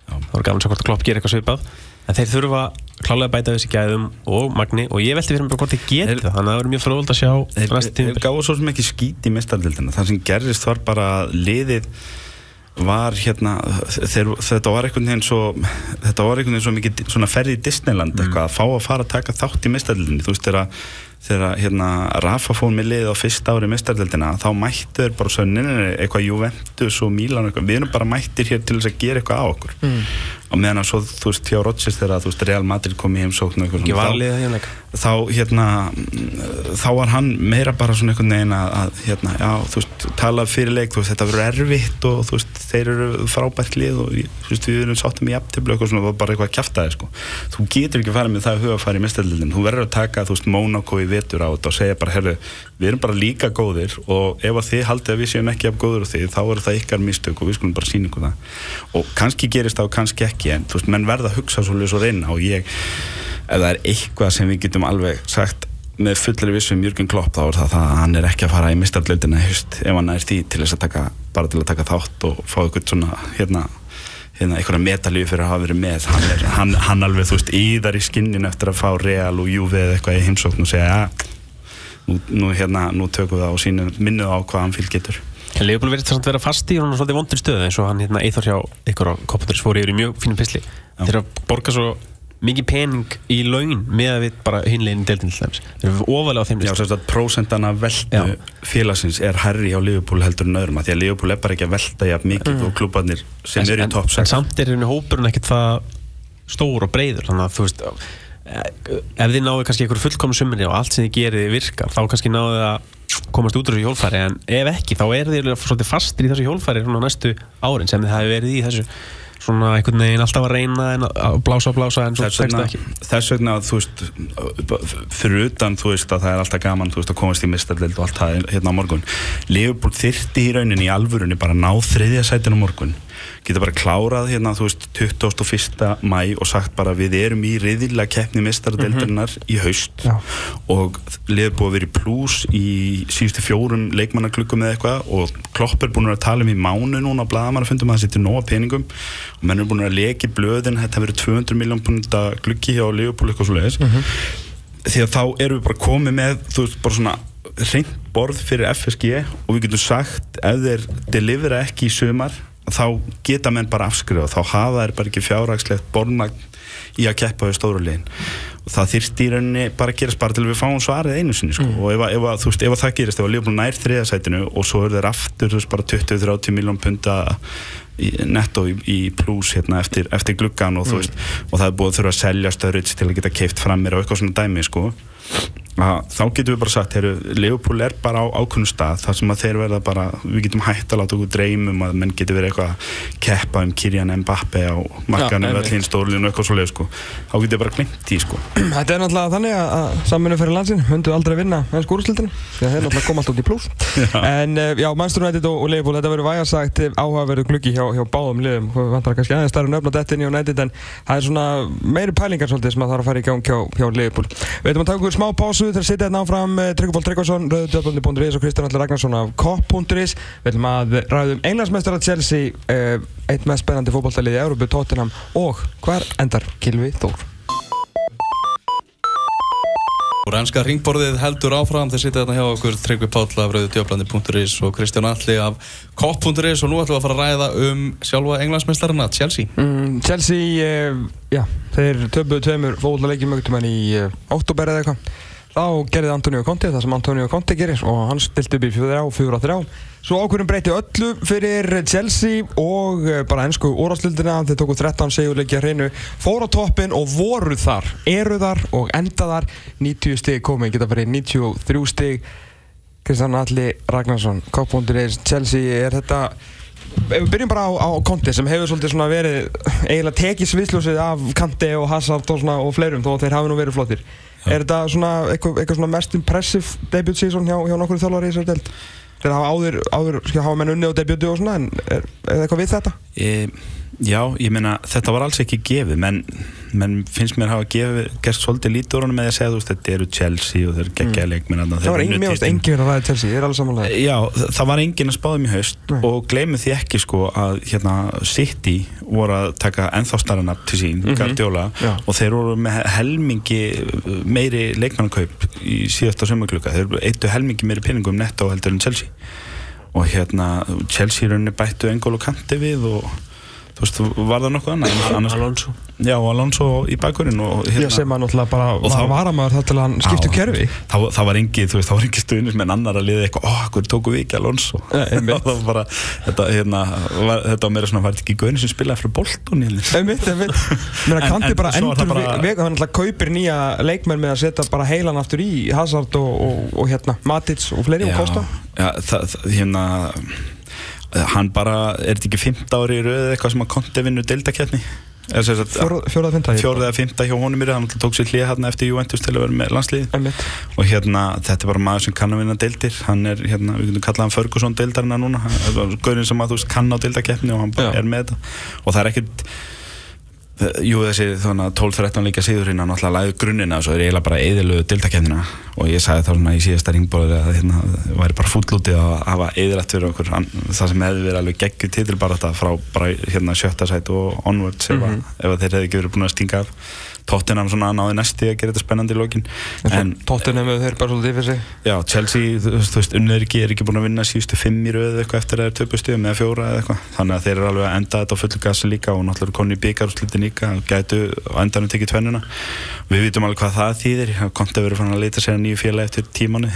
Þá var gaman svo hvort klopp gerir eitthvað svipað en þeir þurfa klálega að bæta þessi gæðum og magni og ég velti fyrir mig bara hvort Þeir- það. Þannig að það verður mjög fróðult að sjá Þeir, gáðu svo sem ekki skít í mestardildina það sem gerðist var bara liðið var hérna þeir, þetta var einhvern veginn svo þetta var einhvern veginn svo mikið svona ferði í Disneyland eitthvað að fá að fara að taka þátt í mistæðlinni þú veist þegar hérna Rafa fór með lið á fyrsta ári mistæðlildina þá mættu þeir bara svo neina eitthvað Juventus og Milan eitthvað. Við erum bara mættir hér til þess að gera eitthvað á okkur. Mm. Og meðan að svo þú veist hjá Rodgers þegar þú veist Real Madrid kom í heimsóknu það hérna þá hérna þá var hann meira bara svona einhvern veginn að, að hérna já þú veist tala fyrir leik þú veist þetta verður erfitt og þú veist þeir eru frábært lið og þú veist við erum sáttum í aftablu eitthvað svona bara eitthvað kæftæði sko. Þú getur ekki farið með það að huga að fara í mistæðlildin þú verður að taka þú veist Monaco í vetur á þetta og segja bara herru við erum bara líka góðir og ef að þið haldið að við séum ekki af góður og þið þá eru það ykkar mistök og við skulum bara sína ykkur það. Og kannski gerist það og kannski ekki en þú veist menn verða að hugsa svolítið svo reyna og ég ef það er eitthvað sem við getum alveg sagt með fullri vissum Jörgur Klopp þá er það að hann er ekki að fara í mistarlautina ef hann er því til þess að taka bara til að taka þátt og fá ykkur svona hérna, hérna einhverja metalíu fyrir að hafa verið með. Hann, er, hann, hann alveg þú veist íðar í skinnin eftir að fá Real og Juve eða eitthvað í heimsókn og segja ja, nú, nú, hérna, nú tökum við það og sínum minnuð á hvað hann fylg getur Leopold verður þess að vera fast í og hann er svolítið vondur stöð eins og hann hérna eithar hjá ykkur á Koppandurs fór yfir í mjög fínum pisli þeir að borga svo mikið pening í laun með að við bara hinleginn deltinn til þess þeir eru ofalega á þeim Já, þess að prósendana veldu félagsins er herri á Leopold heldur en öðrum því að Leopold er bara ekki að velta jafn mikið mm. og klubbarnir sem eru í topp 6 En samt er hérna hópurinn ekkert það stór og breyður þannig að þú veist ef þið náðu kannski einhverju fullkomnu sumri og allt sem þið gerir virkar þá kannski náðu þið að komast út úr þessu hjólfæri en ef ekki þá er þið svolítið fastir í þessu hjólfæri næstu árin sem þið hafi verið í þessu svona einhvern veginn alltaf að reyna en að blása og blása en svo tekst það ekki. Þess vegna að þú veist fyrir utan þú veist að það er alltaf gaman þú veist að komast í mistarlild og allt það hérna á morgun. Leopold þyrti í rauninni í alvörunni bara ná þriðja sætinu morgun geta bara klárað hérna þú veist 21. mæ og sagt bara við erum í riðilega keppni mistardeldarinnar mm -hmm. í haust Já. og leður búið að vera í plús í síðustu fjórum leikmannaklukkum eða eitthvað og Klopp er búin að tala um í mánu núna á blagamannafundum að það sittir nóga peningum og menn er búin að leki blöðin þetta verið 200 miljón punta klukki hjá Leopold eitthvað svo leiðis mm -hmm. því að þá erum við bara komið með þú veist bara svona reynd borð fyrir FSG og við getum sagt ef þeir delivera ekki í sömar þá geta menn bara afskrifa þá hafa þær bara ekki fjárhagslegt borðmagn í að keppa við stórulegin og það þýrst í rauninni bara að gerast bara til við fáum svarið einu sinni sko. mm. og ef, ef, ef, veist, ef það gerist, ef að Lífbólun nær þriðasætinu og svo er þeir aftur veist, bara 20-30 miljón punta netto í, í pluss hérna, eftir, eftir gluggan og, mm. veist, og það er búið að þurfa að selja stöðrits til að geta keift fram mér og eitthvað svona dæmi sko þá getum við bara sagt heru, Leopold er bara á ákunnum stað þar sem að þeir verða bara, við getum hægt að láta okkur dreymum að menn getur verið eitthvað að keppa um Kirjan Mbappe á markanum eða hlýnstórlinu og eitthvað svolítið sko. þá getur við bara glimt í sko. Þetta er náttúrulega þannig að samfunum fyrir landsin hundu aldrei að vinna með skúrúslildinu það er náttúrulega koma alltaf út í pluss en eh, já, Manchester United og, og Leopold þetta verður vægarsagt áhugaverðu gluggi hjá, hjá báðum liðum, svolítið sem að sitja hérna áfram eh, Tryggvold Tryggvason, Rauðdöfbóndi.is og Kristján Allir Ragnarsson af Kopp.is Við ætlum að ræðum englandsmestara Chelsea eh, eitt mest spennandi fókbaltælið í Európu, Tottenham og hver endar Kilvi Þór? Rænska ringborðið heldur áfram þeir sitja hérna hjá okkur Tryggvi Páll af Rauðdöfbóndi.is og Kristján Allir af Kopp.is og nú ætlum við að fara að ræða um sjálfa englandsmestarana, Chelsea. Mm, Chelsea, eh, já, þeir töfbuðu tveimur menn í eh, óttúber eða eitthvað þá gerði Antonio Conte það sem Antonio Conte gerir og hann stilt upp í fjóður á, fjóður á þrjá svo ákveðin breyti öllu fyrir Chelsea og eh, bara ennsku úrháðslildina þeir tóku 13 segjuleikja hreinu fór á toppin og voru þar eru þar og enda þar. 90 stig komið, geta verið 93 stig. Kristján Alli Ragnarsson Kopp.is Chelsea er þetta Ef við byrjum bara á, á Conte sem hefur svolítið svona verið eiginlega tekið sviðsljósið af Kante og Hazard og, og fleirum þó þeir hafi nú verið flottir Er þetta svona eitthvað, eitthvað svona mest impressive debut season hjá, hjá nokkur þjálfari í þessari delt? Þegar það hafa áður, áður hafa menn unni á debutu og svona, en er, er það eitthvað við þetta? Ég Já, ég meina, þetta var alls ekki gefið, menn, menn finnst mér að hafa gerst svolítið lítur með að segja, þú veist, þetta eru Chelsea og þeir eru geggja mm. leikminn. Það var engin að ræða Chelsea, ég er alveg samanlega. Já, það var engin að spáða mér haust Nei. og gleymið því ekki sko að hérna City voru að taka ennþá starra til sín, mm -hmm. Guardiola, Já. og þeir voru með helmingi meiri leikmannakaup í síðasta sömurklukka, þeir eittu helmingi meiri peningum netto heldur en Chelsea og hérna Chelsea rauninni bættu Engol og Kanti við og þú veist, var það nokkuð annað? Annars, Alonso. Já, Alonso í bakkurinn og Ég sem að náttúrulega bara Og var varamæður þar til að hann skipti um Já, kerfi. það, það var engi, þú veist, það var engi stuðnir með annar að liða eitthvað, ó, hvernig tóku við ekki Alonso? Bara, þetta, hérna var, þetta var meira svona, var þetta ekki gauðin sem spilaði fyrir hérna Einmitt, einmitt. Mér kanti en bara endur vega, hann alltaf kaupir nýja leikmenn með að setja bara heilan aftur í Hazard og, og, og hérna Matic og fleiri og Kosta já, það, hérna hann bara, er þetta ekki 15 ári í röðu eitthvað sem að konti vinnu deildakefni Fjórað fynda fjórið eða fymta hjá honum röð, hann tók sér hlið hérna eftir Juventus til að vera með landsliði Einmitt. Og hérna, þetta er bara maður sem kann að vinna deildir. Hann er, hérna, við getum kallað hann Ferguson deildarina núna, gaurin sem að þú veist kann á deildakeppni og hann bara Já. er með þetta. Og það er ekkert eh, Jú þessi þannig að 12-13 líka síðurinn hann alltaf lagði grunnina og svo er eiginlega bara eðilögu deildakeppnina og ég sagði þá svona í síðasta ringbóður að hérna væri bara fúllútið að hafa eðilegt fyrir okkur. Það sem hefði verið alveg geggju titil bara þetta frá bara hérna sjötta sæt og onwards ef, að, ef að þeir hefði ekki verið búin að stinga af tóttinam svona náði næsti að gera þetta spennandi í En tóttinni með þeir bara svolítið yfir sig. Já, Chelsea, þú þú veist unnið ekki, er ekki búin að vinna síðustu fimm í röðu eitthvað eftir að það er töpustuðum eða fjóra eða eitthvað. Þannig að þeir eru alveg að enda þetta á fullu gasi líka og náttúrulega konni í byggarúslitin líka og gætu á endanum tekið tvennuna. Við vitum alveg hvað það þýðir. Það komti að vera fann að leita sér að nýju félagi eftir tímanu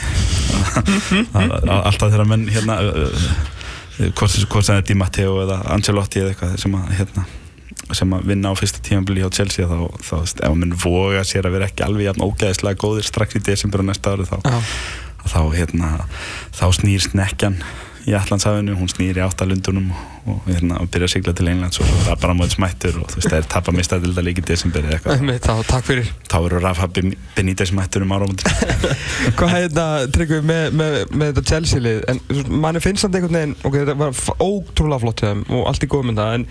alltaf þegar menn hérna hvort hvort sem það er Di Matteo eða Ancelotti eða eitthvað sem að hérna sem að vinna á fyrsta tímabili hjá Chelsea þá, þá, ef mann voga sér að vera ekki alveg jafn ógæðislega góðir strax í desember og næsta ári þá, þá, hérna, þá snýr snekkjan í Allandshafinu, hún snýr í áttalundunum og, hérna, og byrja að sigla til Englands og það er bara móðið smættur og þú veist, það er tappa mistadilda líka í desember eða eitthvað. Einmitt, þá takk fyrir. Þá eru Rafa Benítez mættur um áramöndir Hvað hérna tryggum við með, með, með þetta Chelsea lið en manni finnst samt einhvern veginn ok, þetta var ótrúlega flott hjá þeim og allt í góð með það en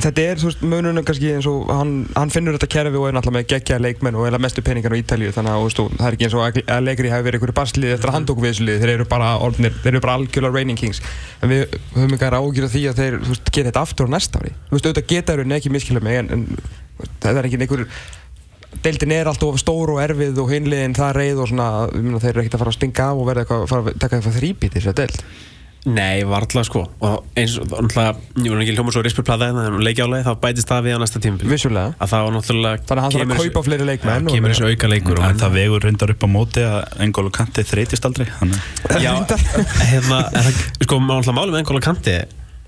þetta er, veist, mununum kannski eins og hann, hann finnur þetta kerfi og er náttúrulega með geggja leikmenn og eða mestu peningar á Ítalíu þannig að veist, það er ekki eins og að- að leikri hafi verið einhverju barslið eftir að hann tók við þessu lið þeir eru bara, orðnir, þeir eru bara algjörlega reigning kings. En við höfum ekki að ágjöra því að þeir veist, gera þetta aftur á næsta ári. Auðvitað geta þeir ekki miskila mig en, en það er ekki einhver deildin er alltaf stór og erfið og hinliðin það reið og svona, þeir eru ekkert að fara að stinga af og verða eitthvað, fara að taka eitthvað þrýbít í þessari deild Nei, varla sko. Og eins og náttúrulega, ég var ekki hljóma svo rispurplata en það er leikjálega, þá bætist það við á næsta tímabil. Vissulega. Að það var náttúrulega Þannig að hann þarf að kaupa fleiri leikmenn ja, og- kemur þessu auka leikur en það vegur reyndar upp á móti að Engolo Kanti þreytist aldrei Já, hérna, sko, maður náttúrulega málum með N'Golo Kanti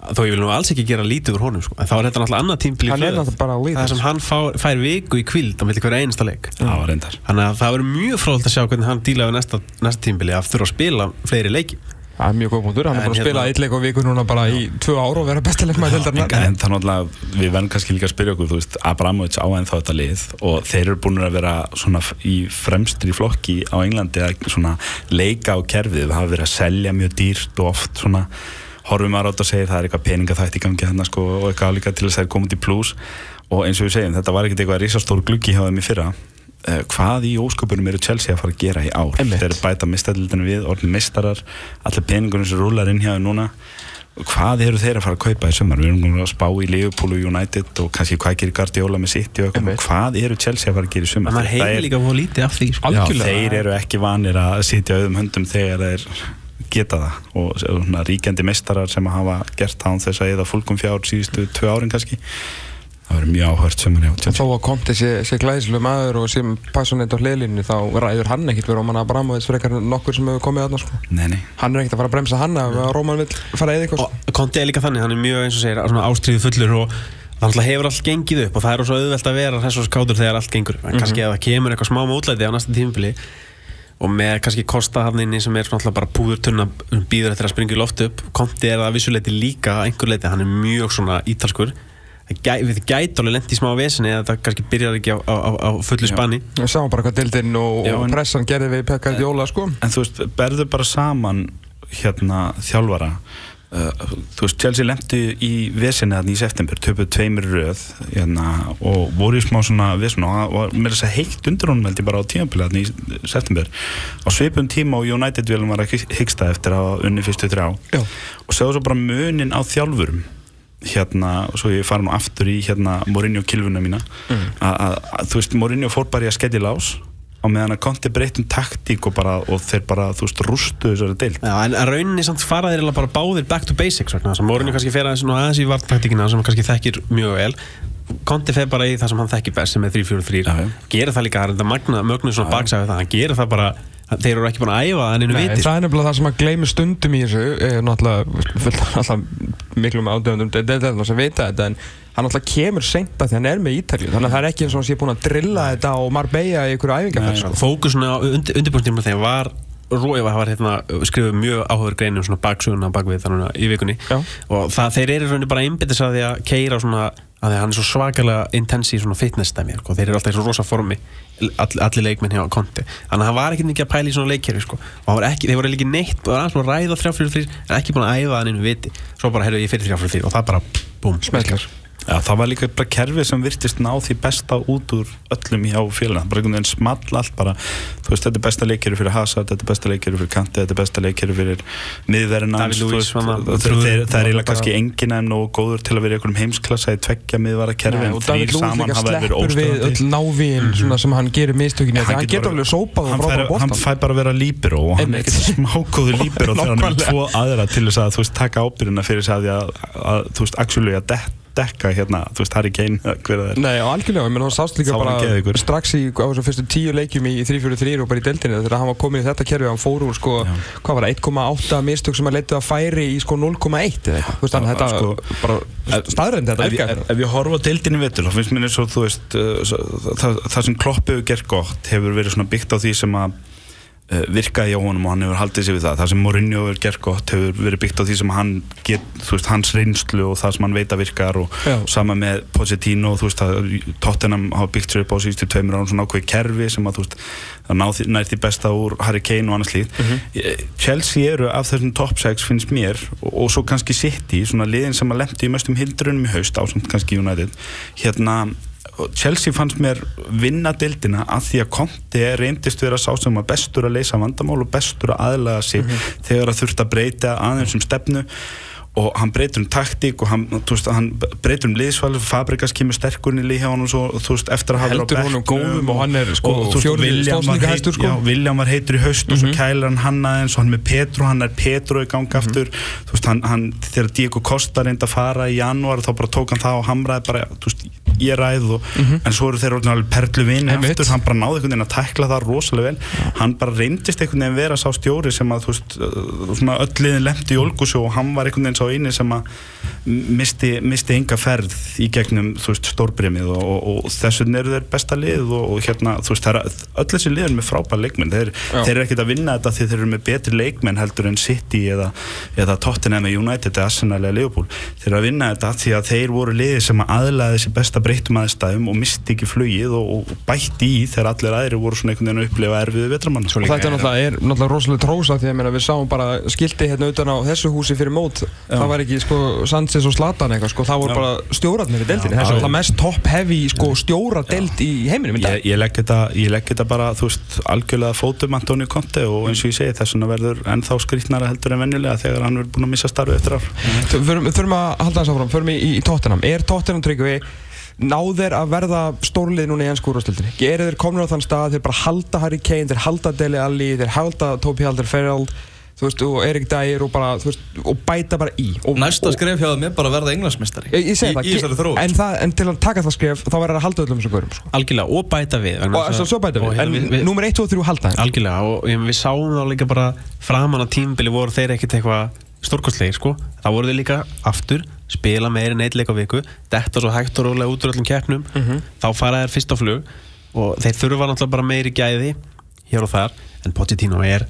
þó ég vil nú alls ekki gera lítið úr honum sko. en þá er þetta náttúrulega annað tímbil í Hann hlöð náttúrulega bara leader. það sem hann fár, fær viku í kvild á milli hverja einasta leik. Það var reyndar. Þannig að það verður mjög fróðult að sjá hvernig hann díla við næsta, næsta tímbili að þurfa að spila fleiri leiki Það er mjög góð punktur, hann er En búin að spila hérna- eitt leik og viku núna bara í tvö ár og vera bestileikmaður deildarinnar. En það er náttúrulega, við verðum kannski líka að spyrja okkur, þú veist, Abramovic á ennþá þetta lið og þeir eru búin að vera svona í fremstri flokki á Englandi að svona leika á kerfið, það hafa verið að selja mjög dýrt og oft svona horfum maður átt og segir það er eitthvað peningaþætt í gangi hérna sko og eitthvað líka til þess að það er komið í plus og eins og við segjum, þetta var ekkert eitthvað risastór gluggi hjá þeim í fyrra hvað í ósköpunum eru Chelsea að fara að gera í ár? Þeir eru bæta mistadildinu við, orðin mistarar allir peningunum sem rúlar inn hjá þeim núna. Hvað eru þeir að fara að kaupa í sumar? Við erum búin að spá í Liverpool og United og kannski hvað gerir Guardiola með Einmitt. hvað eru Chelsea að fara að gera í Þetta hefur er- líka fóð lítið af því sko. Já, þeir eru ekki vanir að sitja auðum höndum þegar þeir geta það. Og svona ríkjandi mistarar sem að hafa gert án þess að eða fólkum fjár síðustu tvö árin kannski það verður mjög áhört sumar hjá En þó að Conte sé, sé glæðislu maður og sé passionate á hliðlinni þá ræður hann ekkert á manna Abramovic frekar nokkur sem hefur komið aðna sko. nei, nei. Hann er ekkert að fara að bremsa hann að Róman vil fara eða eitthvað sko. og Conte er líka þannig, hann er mjög eins og segir svona ástríðu fullur og það hefur allt gengið upp og það er svo auðvelt að vera þess og skátur þegar allt gengur en kannski ef það kemur eitthvað smá mótlæti á næsta tímabili og með kannski kosta hann inni sem er svona alltaf bara púður tunna býður eftir að springa í loft upp Conte er það að vissuleiti líka að einhver leiti, hann er mjög svona ítalskur gæ, við gæti alveg lent í smá vesinni eða það kannski byrjar ekki á, á, á, á fullu spanni. Við sáum bara hvað deildinn og, Já, og en- pressan gerði við Pekka Jóla sko. en þú veist, berðu bara saman hérna þjálfara. Uh, þú veist, Chelsea lendi í vesinni þarna í september, töpuð tveimur í röð hérna, og voru í smá svona vesin og var með þess að heilt undir honum held ég bara á tímabili þarna í september. Á svipum tíma og United vilum var að hyggsta eftir að unni fyrstu þrjá. Já. og segðu svo bara munin á þjálfurum hérna, og svo ég fara nú aftur í hérna Mourinho kilvuna mína. Mm. að, þú veist, Mourinho fór bara í að skeddi lás á meðan að konti breytum taktík og, bara, og þeir bara, þú veist, rústu þessari deild. Já, en rauninni samt fara þeir eiginlega bara báðir back to basics þess að Mourinho kannski fer aðeins, aðeins í vartaktíkina sem hann kannski þekkir mjög vel. Conte fer bara í það sem hann þekkir best sem er 3-4-3 Já, já. gerir það líka, það er þetta magna, mögnu svona baksæði það, hann gerir það bara þeir eru ekki búin að æfa en einu Nei, viti það er nefnilega það sem að gleymi stundum í þessu er náttúrulega náttúrulega miklum ádöfundum sem vita þetta en hann náttúrulega kemur að því hann er með Ítalju þannig að það er ekki eins og hann sé búin að drilla þetta og Marbella í einhverju æfingarferð sko. fókusun á undir, undirbúinstýrum þegar var Rói var hérna, skrifuð mjög áhugur greinum svona baksuguna bakvið þannig í vikunni Já. og það, þeir eru bara einbyttis að því að keira svona að hann er svo svakalega intensi í svona fitness stæmi sko. þeir eru alltaf í svo rosa formi all, allir leikminn hjá Conte þannig að hann var ekki mikið að pæla í svona leikkerfi sko. og ekki, þeir voru líki neitt og hann var að ræða 3-4-3 en ekki búin að æfa hann einu viti svo bara heyrðu ég fyrir 3-4-3 og það bara búm, Smellar. Já, það var líka bara kerfi sem virtist ná því besta út úr öllum hjá félagina bara einhvern veginn small allt bara. Þú veist, þetta er besta leikeri fyrir Hazard, þetta er besta leikeri fyrir Kanti, þetta er besta leikeri fyrir miðverðin David Luiz, svona, það er eiginlega kannski engin en nógu góður til að vera í einhverjum heimsklassa í tveggja miðvara kerfi en og David þrýr saman hafa verið sleppur við óstöðandi. öll návíin svona sem hann gerir mistökinni Hann hann getur alveg sópað og hann frábæra fær, hann fær bara að vera líbero og hann er ekkert smákóður líbero þegar hann er tvo aðra til þess að þú veist taka ábyrjuna fyrir þess að, að, að þú veist, að dekka hérna, þú veist, Harry Kane eða hver það er. Nei, og algjörlega, ég menn hann sást líka hann bara strax í á þessum fyrstu tíu leikjum í 3-4-3 og bara í deildinni þegar hann var komin í þetta kerfi hann fór úr sko, hvað var það, 1,8 mistök sem að leita að færi í sko 0,1 eða eitthvað, þú veist, þannig að Já, þetta sko, bara staðrænd þetta ef, ég- virkaði ef ég horfa á deildinni vettur þá finnst mér eins og þú veist uh, það, það, sem Klopp hefur gert gott hefur verið svona byggt á því sem að virkaði hjá honum og hann hefur haldið sér við það. Það sem Mourinho hefur gert gott hefur verið byggt á því sem hann get, veist, hans reynslu og það sem hann veit að virkar og Já. sama með að Tottenham hafa byggt sér upp á síðustu tveimur án svona ákveði kerfi sem að veist það ná því, nær því besta úr Harry Kane og annars líð Chelsea eru af þessum top 6 finnst mér og, og svo kannski City svona liðin sem að lendi í mestum hindrunum í haust ásamt kannski United. Hérna og Chelsea fannst mér vinna dildina að því að Conte reyndist vera sá sem var bestur að leysa vandamál og bestur að aðlaga sig þegar það þurft að breyta aðeins um stefnu. Og hann breytur um taktík og hann, veist, hann breytur um liðsval. Fabrikas kemur sterkur inn í lið hjá hann og svo, þú veist, eftir að hafa verið á Heldur honum bekknum góðum og hann er, sko, stóðsendingahæstur, heit, sko. já, William var heitur í haust og svo kælar hann hann aðeins og hann með Petro, hann er Petro í gang aftur. Þú veist, hann, hann, þegar Diego Costa reyndi að fara í janúar þá bara tók hann það og hamraði bara, þú veist, ég ræð og, en svo eru þeir alveg perlu Einmitt. aftur, hann bara náði einhvern veginn að tækla það rosalega vel, hann bara reyndist einhvern veginn vera sá stjóri sem að, þú veist, uh, svona öll liðin lemti í Olgusjó og hann var einhvern veginn sá eini sem að misti, misti enga ferð í gegnum, þú veist, stórbremið og, og, og þess vegna eru þeir besta lið og, hérna, þú veist, það er öll þessi lið eru með frábæð leikmenn, þeir, þeir eru ekkert að vinna þetta því þeir eru með betri leikmenn heldur en City eða, eða Tottenham eða United eða Arsenal eða Liverpool. Þeir eru að vinna þetta því að þeir voru liði sem að aðlaði þessi besta breytum aðstæðum og misti ekki flugið og, og bætti í þegar allir aðri voru svona einhvern veginn að upplifa erfiðu vetramann og þetta er náttúrulega, er náttúrulega rosalega trósa því að meina, við sáum bara skildi hérna utan á þessu húsi fyrir mót. Það var ekki sko Sanchez og Zlatan eitthvað sko, það voru Já. bara stjórarnir í deildinni. Já, þessu er já. alltaf mest top heavy sko stjóradeild í heiminum í Ég, ég, legg þetta, ég legg þetta bara, þú veist, algjörlega fótum Antoni Conte og eins og ég segi þess vegna verður ennþá skrýtnara heldur en venjulega þegar hann verður búin að missa starfi eftir ár. Þurfum að halda þess áfram, förum í, í Tottenham. Er Tottenham tryggvi náð þeir að verða stórlið núna í ennsku úrvastildinni? Eru þeir komin á þann stað, þeir bara halda Harry Kane, þeir halda Dele Alli, þeir halda Tobi Alderfereld þú veist, og Erik Dyer og bara, þú veist, og bæta bara í og, Næsta og, skref hjá það mér bara að verða englandsmestari Ég, ég segi það, þróun en, það, en til að taka það skref þá verður að halda öllum þessum görum sko. algjörlega og bæta við og svo, að- svo bæta og við, hérna en við- númer 1, 2 og 3 halda þeim Algjörlega og ég, við sáum þá líka bara framan á tímbili voru þeir ekkert eitthvað stórkostlegir sko þá voru þeir líka aftur spila meir en eitt leik á viku detta svo hægt og rólega út úr öllum keppnum þá fara þeir fyrst á flug og þeir þurfa náttúrulega bara meiri gæði hér og þar en Pochettino er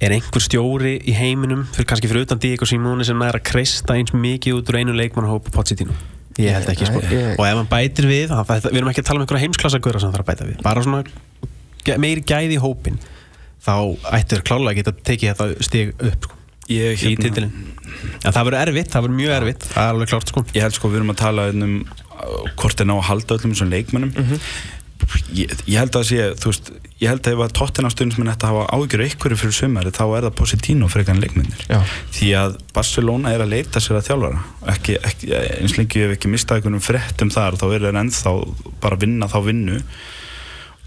er einhver stjóri í heiminum fyrir kannski fyrir utan Diego Simone sem er að kreista eins mikið út úr einu leikmannhóp Pochettino. Ég held ekki sko. Og ef hann bætir við við erum ekki að tala um einhverja heimsklassa sem það þarf að bæta við. Bara svona meiri gæði í hópin þá ættir klálega að geta tekið þetta stig upp sko, Ég, í titilin en það verður erfitt, það verður mjög erfitt það er alveg klárt sko. Ég held sko við erum að tala um uh, hvort er ná að halda öllum þessum leikmennum ég, ég held að sé þú veist, ég held að ef að tóttina stundismenn ætti að hafa ágjör einhverju fyrir sumari þá er það Positino frekar en leikmennir. Já. því að Barcelona er að leita sér að þjálfara. Ekki, ekki, eins lengi hef ekki mistað einhvernum fréttum þar þá er það ennþá bara vinna þá vinnu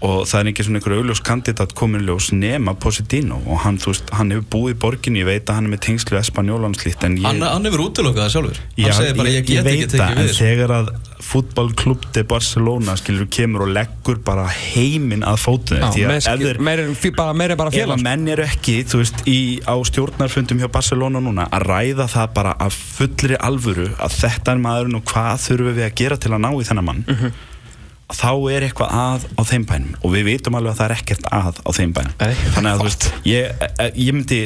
og það er ekki svona einhver augljós kandidat kominljós nema Positino og hann, þú veist, hann hefur búið í borginni, ég veit að hann er með tengslu Espanjólan slíkt en ég Hann, hann hefur útilokað það sjálfur. Já, Hann segir bara ég get ekki veit það, tekið en þegar að fútballklub de Barcelona skilur kemur og leggur bara heiminn að að meira en fí- bara- bara ef félags að menn eru ekki, þú veist, í, á stjórnarfundum hjá Barcelona núna að ræða það bara af fullri alvöru að þetta er maðurinn og hvað þurfum við að gera til að ná í þennan mann. Mhm. Þá er eitthvað að á þeim bænum og við vitum alveg að það er ekkert að á þeim bænum. Nei. þannig að þú veist ég, ég myndi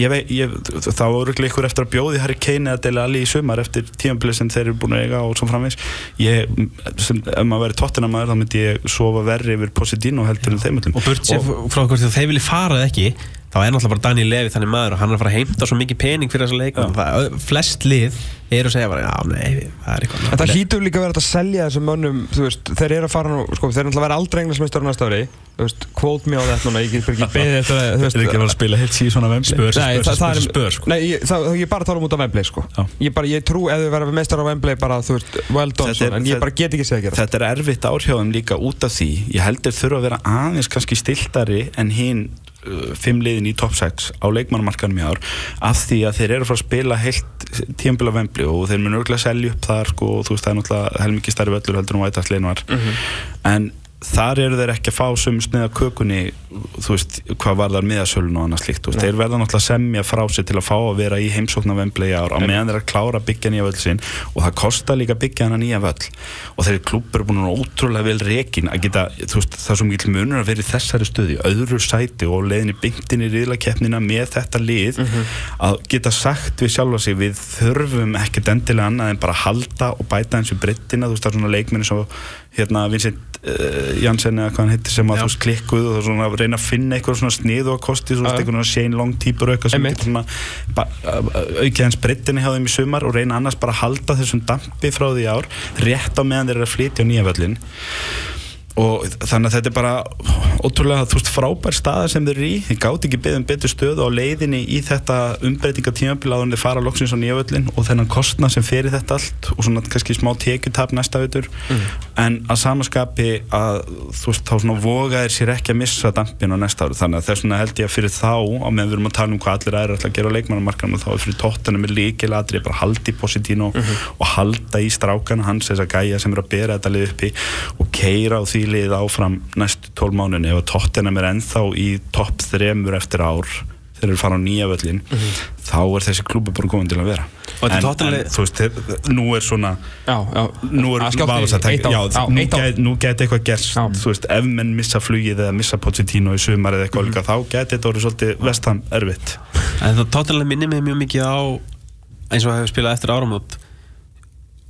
ég vei, ég, þá eru ykkur eftir að bjóði Harry Kane eða Dele Alli í sumar eftir tímabilið sem þeir eru búin að eiga og svo framvegs ég, sem, ef maður verið tóttina maður þá myndi ég sofa verri yfir Positino heldur en þeim öllum. Og burt sér frá hvort þeir vilja fara ekki þá er náttúrulega bara Daniel Levi þannig maður og hann er að fara að heimta svo mikið pening fyrir þessa leikmenn það, flest lið eru að segja bara, já, nei, það er eitthvað En það hlýtur líka að vera að selja þessum mönnum, veist, þeir eru að fara nú, sko, þeir eru náttúrulega að vera aldrei englismestar næsta ári, þú veist, quote me á þetta núna, ég get bara ekki beðið eftir að, þú veist, Þeir eru ekki að fara að spila heilt síðan svona það, það spurs, er, spurs, sko. nei, ég, það, ég er bara tala um út af Wembley, sko. Ég bara, ég trú, ef þið verða mestar á Wembley, bara, þú veist, well done, er- svona, en ég bara get ekki segja að gera. Þetta er erfitt árhjáðum líka út af því ég heldur þurfa að vera aðeins kannski stiltari en hinn uh, fimm liðin í top 6 á leikmannumarkanum í ár af því að þeir eru að fara að spila heilt tíambila vembli og þeir munu örgulega selja upp þar sko, og þú veist það er náttúrulega helmikið starri völlur heldur um vætastlegin var. En þar eru þeir ekki að fá sömu sniða kökunni þú veist, hvað var þar miðasölun og annað veist, þeir verða náttúrulega að semja frá sér til að fá að vera í heimsóknar vembli í ár á meðan þeir að klára að byggja nýja völl sinn. Og það kostar líka að byggja hana nýja völl. Og þeir klubber eru búin ótrúlega vel rekin að geta, þú veist, það svo mikil munur að vera í þessari stöði, öðru sæti og leiðinni byggtin í riðlakeppnina með þetta lið að geta sagt við sjálfa sig, við þurfum ekkert endilega annað en bara halda og bæta eins við breyttina, þú veist, það er svona leikminni svo hérna Vincent uh, Janssen eða hvað hann heitir sem að þú klikkuð og svona að reyna að finna eitthvað svona sniðu á kosti, svona eitthvað svona Shane Long típur og eitthvað sem getur svona aukið hans breyttinni hjá þeim í sumar og reyna annars bara að halda þessum dampi frá því ár rétt á meðan þeir eru að flytja á nýja völlin og þannig að þetta er bara ótrúlega, veist, frábær staða sem þeir eru í. Þeir gátt ekki beðum betur stöðu á leiðinni í þetta umbreytingatímabila áður en þeir fara loksins á nýjavöllin og þennan kostnað sem fer í þetta allt og svona kannski smá tekjutap næsta veitur en að samaskapi að þú veist, þá svona voga þeir sér ekki að missa dampin á næsta ári, þannig að þess vegna held ég að fyrir þá, á meðan við erum að tala um hvað allir aðrir ætla að gera á leikmannamarkanum þá er fyrir tóttunum með líkilatri bara haldi í Positino og halda í strákana hans þess að gæja sem er að bera þetta lið uppi og keira á því lið áfram næstu 12 mánuðin ef að tóttunum er ennþá í topp þremur eftir ár þeir eru fara á nýja völlin þá er þessi klúbu bara komin til að vera. En, Tottenham- en þú veist, nú er svona Já, já. nú er Að í að Já, nú, geti eitthvað gerst Já. þú veist, ef menn missa flugið eða missa Pochettino í sumar eða eitthvað mm þá geti þetta orðið svolítið vestam erfitt. En það tóttalega minnir mig mjög mikið á eins og það hefur spilað eftir áramót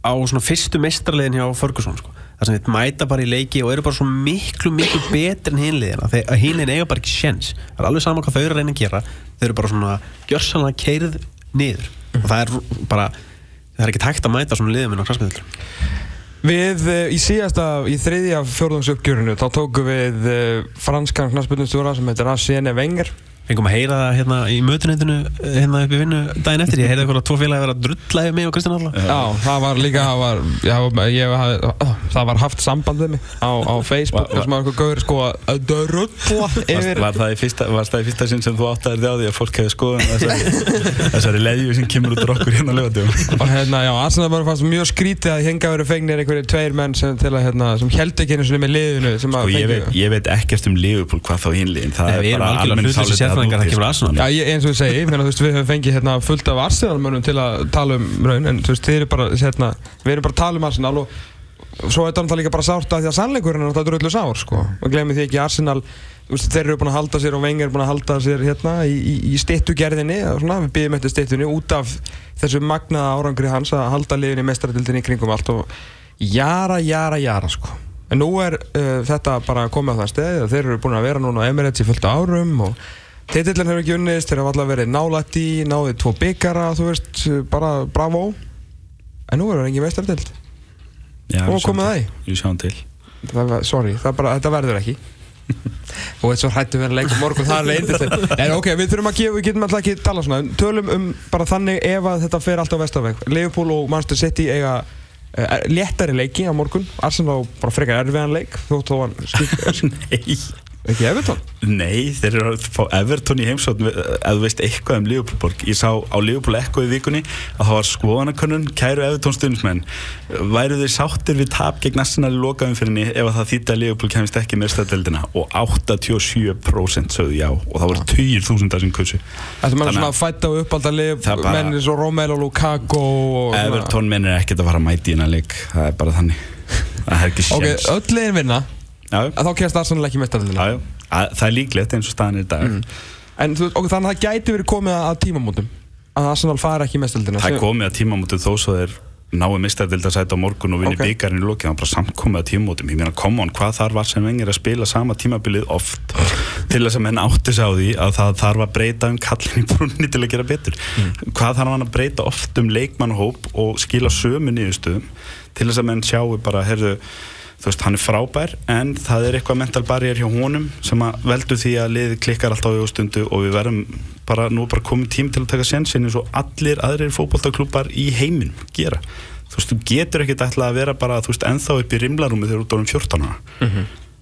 á svona fyrstu mestrarlegin hjá Ferguson sko. Það sem við mæta bara í leiki og eru bara svo miklu, miklu betri en hinliðina þegar hinliðin eiga bara ekki sjens það er alveg sama hvað þau eru að reyna að gera. Þau eru bara svona gjörsanlega keirð niður. Og það er bara það er ekki tækt að mæta svona liðum inn á krassmiðlum Við uh, í síðasta, í þriðja fjórðungsuppgjörinu, þá tókum við uh, franskan knastbyrnustjóra sem heitir Arsene Wenger. Fengum að heyra það hérna í mötuneytinu hérna upp í vinnu daginn eftir. Ég heyrði eitthvað tvo félagi að vera að drulla yfir mig og Kristján Alla Já, það var líka, það var, já, ég, hafði- það var haft samband við mig á, á Facebook, þar sem var eitthvað gauður sko að drulla yfir. var, það í fyrsta, það fyrsta sinn sem þú áttaðir þig á því að fólk hefði skoðan þessari, þessari leðju sem kemur út úr okkur hérna lögatum Og hérna, já, Arsenal bara fannst mjög skrítið að henga verið fengnir einhverju tveir menn sem til að, hérna, sem held ekki einu sinni með liðinu sem að og ég veit, ég veit sérfræðingar kemur úti, Arsenal. Já, ég, eins og ég segi, ég meina, þú veist, við höfum fengið hérna, fullt af Arsenal-mönnum til að tala um raun, en þú veist, þið eru bara, hérna, við erum bara að tala um Arsenal og svo er þetta líka bara sárt að því að sannleikurinn er náttúrulega drullu sár, sko. Og glemir því ekki Arsenal, veist, þeir eru búin að halda sér og Wenger er búin að halda sér hérna í, í, í stittugerðinni, við býðum eftir stittunni út af þessu magnaða árangri hans að halda liðin í mestaradildinni kringum allt og jara, jara, jara, sko. En nú er uh, þetta bara komið á það stegi að þeir eru búin að vera núna á Emirates í fullt árum og titillin hefur ekki unnist, þeir hafa alltaf verið nálætt í, náðið tvo byggara, þú veist, bara bravo. En nú er það engin meistardild. Já, Og komið það í. Við sjáum til Það var, sorry, það bara, þetta verður ekki. og þetta svo hrættu við að leika morgun, það er leindist En ok, við þurfum að gefa, við getum alltaf ekki tala svona Tölum um bara þannig ef að þetta fer alltaf vestaveg Liverpool og Manchester City eiga uh, léttari leiki á morgun Arsenal bara frekar erfiðan leik þótt þó hann skil, Nei ekki Evertón Nei, þeir eru að fá Everton í heimsótt ef þú veist eitthvað um Liverpoolborg ég sá á Liverpool Echo í vikunni að það var skoðanakönnun, kæru Everton stundismenn væru þeir sáttir við tap gegn Arsenal í lokaumfyrinni ef að það þýtti að Liverpool kemist ekki með stöðdeldina og 87% sögðu já og það voru 10.000 sem kausu Þetta menn Þannig svona að- fætta og uppalda lið Það er bara- menn eins og Romelu Lukaku minn er ekkert að fara að mæti í hennar leik það er bara þannig. Er Ok, öll liðin vinna að þá kemst Arsenal ekki. Að- það er líklegt eins og staðan er í dag En þú, ok, þannig að það gæti verið komið að tímamótum að Arsenal fari ekki mestaröldina það er komið að tímamótum þó svo þeir náu mistadildasæti á morgun og vinni Ok. okay. byggarinn í lokin það er bara samt komið að tímamótum ég meina, come on, hvað þar var sem vengir að spila sama tímabilið oft til þess að menn átti sig á því að það þarf að breyta um kallin í brunni til að gera betur hvað þarf hann að breyta oft um leikmannhóp og skila sömu niðurstöðum til þess að menn sjáu bara, heyrðu þú veist, hann er frábær en það er eitthvað mental barrier hjá honum sem að veldur því að liði klikkar alltaf á stundu og við verðum bara, nú er bara komið tím til að taka sensin eins og allir aðrir fótballtaklúpar í heiminum gera. Þú veist, þú getur ekkert ætla að vera bara, þú veist, ennþá upp í rimlarúmi þegar þú ert orðin 14 ára.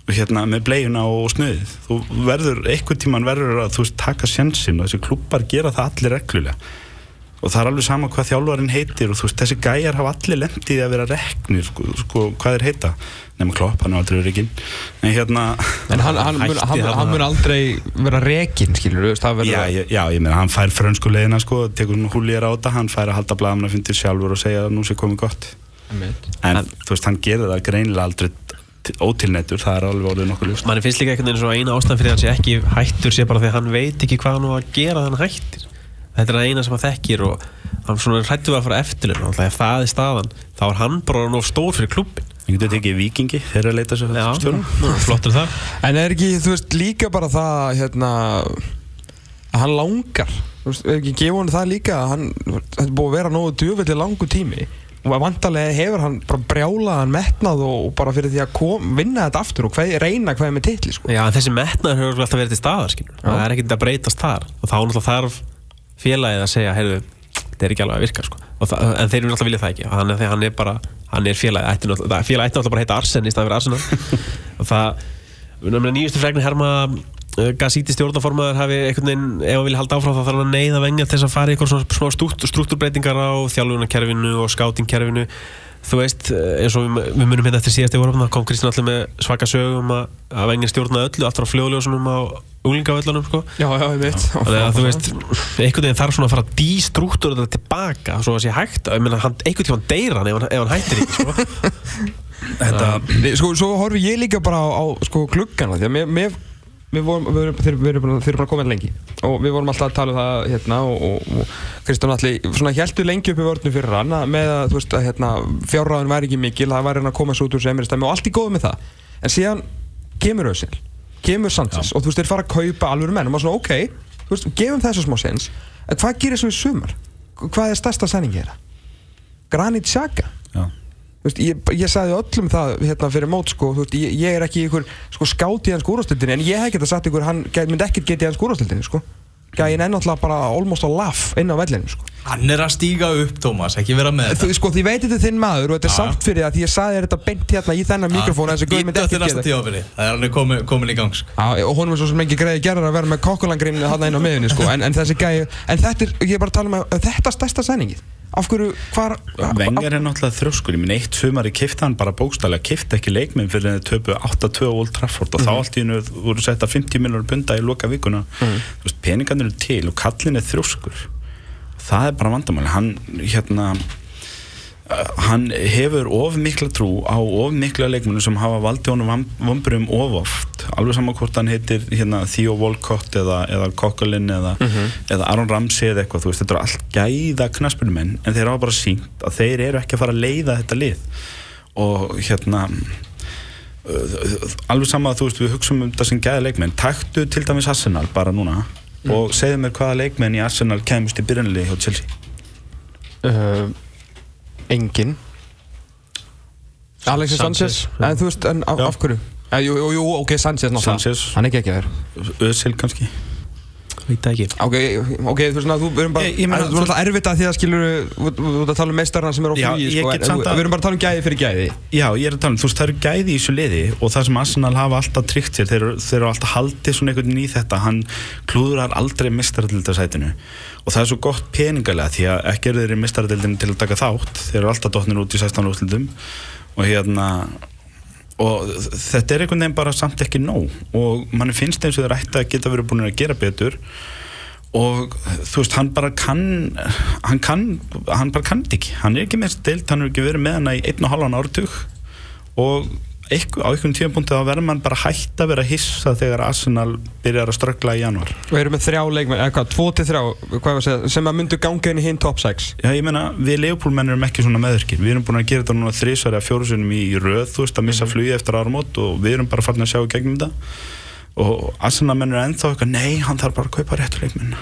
Og hérna með bleiuna og snuðið þú verður, einhvern tíman verður að þú veist, taka sensin og þessi klúpar gera það allir reglulega og það er alveg sama hvað þjálfarinn heitir og þú veist, þessi gæjar hafa allir lendið að vera reknir, sko, sko hvað er heita? Nema klopp, hann er aldrei rekinn. En hérna, En hann, hann, mun, hann, hann mun aldrei vera rekin, skilur þú, það verður já, að- já, já, ég meina hann fær frönsku leiðina, sko, tekur hún húlýjar á þetta hann fær að halda blaðamna fundir sjálfur og segja að nú sé komið gott. En þú veist, hann gerir það greinilega aldrei ótilnettur, það er alveg orðið nokkuð ljúst mann finnst líka einhvern veginn svo eina ástæðan fyrir að hann sé ekki hættur sé bara því að hann veit ekki hvað hann á að gera þannig hættir þetta er það eina sem hann þekkir og hann svona hrættu að fara eftirlun og ef það er staðan. Þá er hann bara nóg stór fyrir klubbin Ég getur tekið vikingi þegar að leita sér stjórnum. Flottur það En er ekki, þú veist, líka bara það hérna, að hann langar þú veist, er ekki gefa hann það líka að hann, þetta er búið að vera nógu djöfelli langu tími. Og vantarlega hefur hann bara brjálaðan metnað og, og bara fyrir því að kom, vinna þetta aftur og hvað, reyna hvað er með titli sko. Já, þessi metnaður hefur alltaf verið til staðar það er ekkert að breytast þar. Og þá náttúrulega þarf félagið að segja heyrðu, þetta er ekki alveg að virka sko. Það, en þeir eru alltaf vilja það ekki. Hann er, hann er bara, hann er félagið félagið ætti náttúrulega bara að heita Arsen í staðan fyrir Arsenal. Og það, nýjustu fregnir herma uh, Gasíti stjórnaformaður hafi einhvern veginn, ef hann vilja halda áfram þá þarf hann að neyða venga til þess að fara í eitthvað svona struktúrbreytingar á þjálfunarkerfinu og skátingkerfinu þú veist, eh, eins og við, við munum hérna eftir síðast í vorum, það kom Kristinn allir með svaka sögum að, að vengir stjórnaði öllu, allt frá fljóðljósunum á úlingavöllunum sko. Já, já, ég veit þannig að þú veist, einhvern veginn þarf svona að fara að dístruktúra þetta tilbaka svo að sé hægt, ég meina, hann, einhvern tímann deyr hann ef hann, ef hann hættir ekki sko. Þetta, Sko, svo horfi ég líka bara á, á sko, gluggana því að mér, mér Við vorum, við erum, þeir, við bara- þeir eru bara komin lengi. Og við vorum alltaf að tala um það hérna og, og, og Kristján Alli svona heldur lengi upp í vörnum fyrir hann með að þú veist að hérna fjárráðin væri ekki mikil það væri hann að koma svo út úr sem er stæmi og allt í góðu með það. En síðan kemur Ösil kemur Sanchez og þú veist þeir fara að kaupa alveg menn og maður svona ok, þú veist, gefum þessu smá sens en hvað gerir svo í sumar? Hvað er stærsta sæningi þeirra? Granit Xhaka? Já veist, ég, ég sagði öllum það hérna fyrir mót sko, veist, ég, ég er ekki ykkur sko, skátt í hans skúrastildinni en ég hef ekki sagt ykkur hann myndi ekkert geta í hans skúrastildinni sko. gæin er náttúrulega bara almost á laff inn á vellinu sko. Hann er að stíga upp, Tómas, ekki vera með þú, sko, því veit þetta er þinn maður og þetta er sátt fyrir það því ég sagði þér þetta beint hérna í þennan mikrofónu þessi gauð myndi Ítta til ekkert næsta geta tíðafili Það er hann komin, komin í gang sko. Já, og honum er svo sem ekki greiði gerðar að vera með kokkulangrin hann inn á miðunni sko. en, en þessi gæi, en þetta er, ég er bara að tala um að þetta er stærsta sæningið af hverju, hvar Vengar er náttúrulega þrjóskur, ég minn eitt sumari kifta hann bara bókstælega, kifta ekki leikminn fyrir að töpu 8-2 á Old Trafford og þá allt í hennu voru setta 50 miljonar bunda í loka vikuna, þú veist, peningarnir eru til og kallin er þrjóskur. Það er bara vandamáli, hann hérna uh, hann hefur of mikla trú á of mikla leikmennu sem hafa valdi honum vomburum of oft alveg saman hvort hann heitir hérna, Theo Walcott eða, eða Kokkolin eða, eða Aron Ramsey eða eitthvað þú veist, þetta eru allt gæða knaspunumenn en þeir hafa bara sínt að þeir eru ekki að fara að leiða þetta lið. Og hérna alveg sama að þú veist við hugsaum um þetta sem gæða leikmenn. Taktu til dæmis Arsenal bara núna og segðu mér hvaða leikmenn í Arsenal kemust í byrjanlið hjá Chelsea. Uh, engin Alexis Sanchez, Sanchez, en þú veist, en af, af hverju? Eh, jú, jú, jú, ok, Sanchez Sanchez. Hann er ekki ekki þér Özil kannski. Veit ekki. Ok, ok, þú veist, ná, þú erum bara, Ég- ég meina, það er náttúrulega erfitt að því að skilur, þú þú ert að tala um meistarna sem er á Já, flugi, ég sko, get en samt þú- að- við erum bara að tala um gæði fyrir gæði. Já, ég er að tala um, þú veist, það eru gæði í þessu liði og það sem Arsenal hafa alltaf tryggt sér, þeir, eru- þeir eru alltaf haldið svona einhvern í þetta, hann klúðurar aldrei mistaraldildasætinu og það er svo gott peningalega því að ekki eru þeir í mistaraldildinu til að taka þátt, þeir eru alltaf dotnir út í 16 úrslutum og hérna og þetta er einhvern veginn bara samt ekki nóg. Og mann finnst eins og þeir ætti að geta verið búin að gera betur. Og þú veist, hann bara kann hann kann, hann bara kann ekki. Hann er ekki með stilt, hann er ekki verið með hana í einn og halvan áratug og eitthvað, á einhvern tímapunkti þá verður mann bara hægt að vera hissa þegar Arsenal byrjar að ströggla í januar Og erum með þrjá leikmenn, eða hvað, tvo til þrjá, hvað var að segja, sem að myndu ganga inn í hinn top 6. Já, ég meina, við Leopold-menn erum ekki svona meðurkir við erum búin að gera þetta núna þrísvar eða fjórusunum í röð, þú veist, að missa flugi eftir áramót og við erum bara farin að sjá gegnum þetta. Og Arsenal-menn er ennþá eitthvað, nei, hann þarf bara að kaupa réttu leikmenn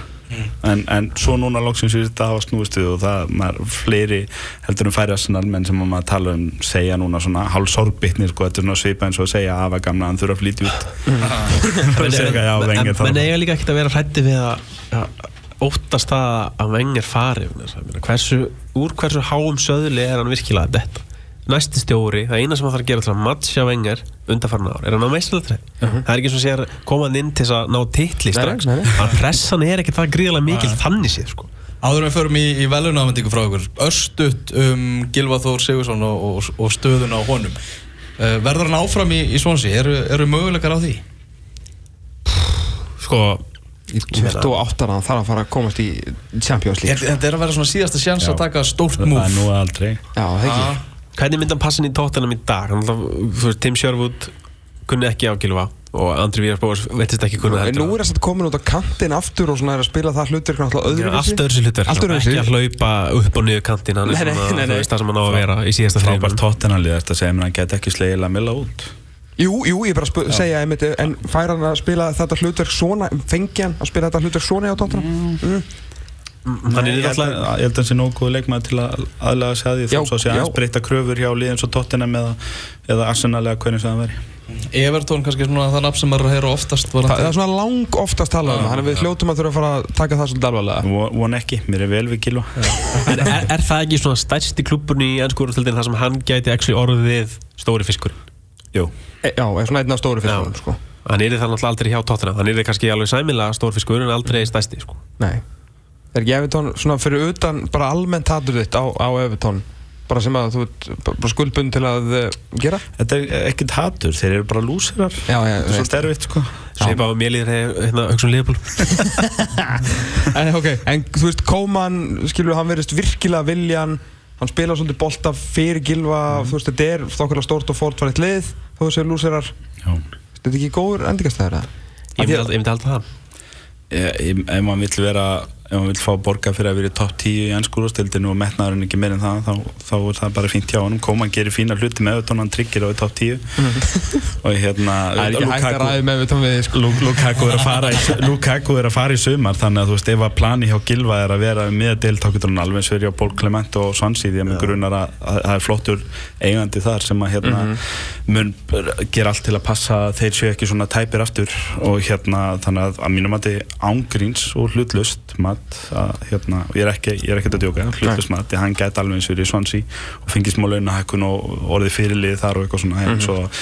en, en svo núna loksins við þetta hafa snúist við og það, maður, fleiri heldur um færi Arsenal-menn sem maður tala um segja núna svona hálf sorgbytnir sko, þetta er svona svipa eins og að segja að afa gamla hann þurfa að flytja út. Er En menn eiga líka ekkert að vera hrætti við að óttast að fari að, ég meina, hversu, úr hversu háum söðli er hann virkilega þetta næsti stjóri, það eina sem hann þarf að gera til að matcha Wenger undarfarna ár er að ná meistræðatræð það er ekki svo að segja komað inn til þess að ná titli strax. að pressan er ekki það gríðilega mikil þannig séð sko. Áður en við förum í, í velunafendingu frá ykkur Örstutt um Gilva Þór Sigursson og, og, og stöðuna á honum. Uh, Verður hann áfram í, í Swansea? Eru, eru möguleikar á því? sko Í 28 ára þarf að fara að komast í Champions League. Þetta þetta er að vera svona síðasta sjans að taka stórt það múf er nú aldrei. Já, það ekki. Hvernig myndi hann passa inn í tóttunum í dag? Hann, alltaf, þú veist, Tim Sherwood kunni ekki á Gilva og Andri Víðars Bóas veitist ekki kunni En nú er þess að komin út á kantinn aftur og svona er að spila það hlutir alltaf öðru öðruvísi. ekki að hlaupa upp og niður kantinn hann er svona, það sem hann á að vera í síðasta frábært þreifun tóttenanlið þetta segir mér að hann get ekki slegið Lamilla út. Jú, jú, ég er bara að segja einmitt, en fær hann að spila þetta hlutverk svona, fengi hann að spila þetta hlutverk svona hann er að náttúrulega ég held að hann sé nógu góð leikmaður til að aðlega segja því. Já, þó svo sé aðeins breyta kröfur hjá liðin svo Tottenham eða, eða Arsenal eða hvernig sem það veri Evertón kannski svona það nafn sem maður er að heyra oftast Það, varðandi- það er svona lang oftast talað um það, þannig að við hljótum að þurfa að fara að taka það svolítið alvarlega. Von- ekki, mér er vel við Gilva. En er, er það ekki svona stærsti klubburinn í ennskúrústildin þar sem hann gæti actually orðið stóri fiskur Jú, E, já, er svona einn af stóri fyrstofnum, sko. hann er það náttúrulega aldrei hjá tóttina hann er kannski alveg sæmilega stór fiskur en aldrei stærsti sko. Nei. Er ekki Evertón svona fyrir utan bara almennt hatur þitt á, á Evertón? Bara sem að þú ert bara skuldbund til að uh, gera? þetta er ekkert hatur, þeir eru bara lúsirar Já, já, Það er svolítið erfitt sko. Svipa á mér líður hérna hugsun liðból En, okay. en þú veist, Kóman, skilur, hann verðist virkilega viljan. Hann spila svolítið bolta fyrir Gilva. Þú veist, þetta er þokkarlega stórt og fórtfæriðt lið þú veist, lúsirar Já. þetta er ekki góður endingastæður ég myndi aldrei það. Ef maður vill vera ef maður vill fá borga fyrir að vera í topp 10 í ennskúrústildinu og metnaðurinn ekki meir en það þá, þá er það bara fínt hjá honum. Kóman gerir fína hluti með auðvitað hann tryggir á í topp 10 og hérna er tónum við sko. Lu- Lukaku er að fara í Lukaku er að fara í sumar þannig að þú veist ef að plani hjá Gilva er að vera með að delta þá getur hann alveg eins verið á Ból Clement og Swansea því að það er flottur eigandi þar sem að hérna mun gera allt til að passa að þeir séu ekki svona tæpir aftur. Og hérna þannig að að mínum að þetta ángríns og hlutlust mat að hérna og ég er ekki, ég er ekki að djóka hlutlust mat, því hann gæti alveg eins verið í Swansea og fengið smá launahækkun og orðið fyrirlið þar og eitthvað svona eins og,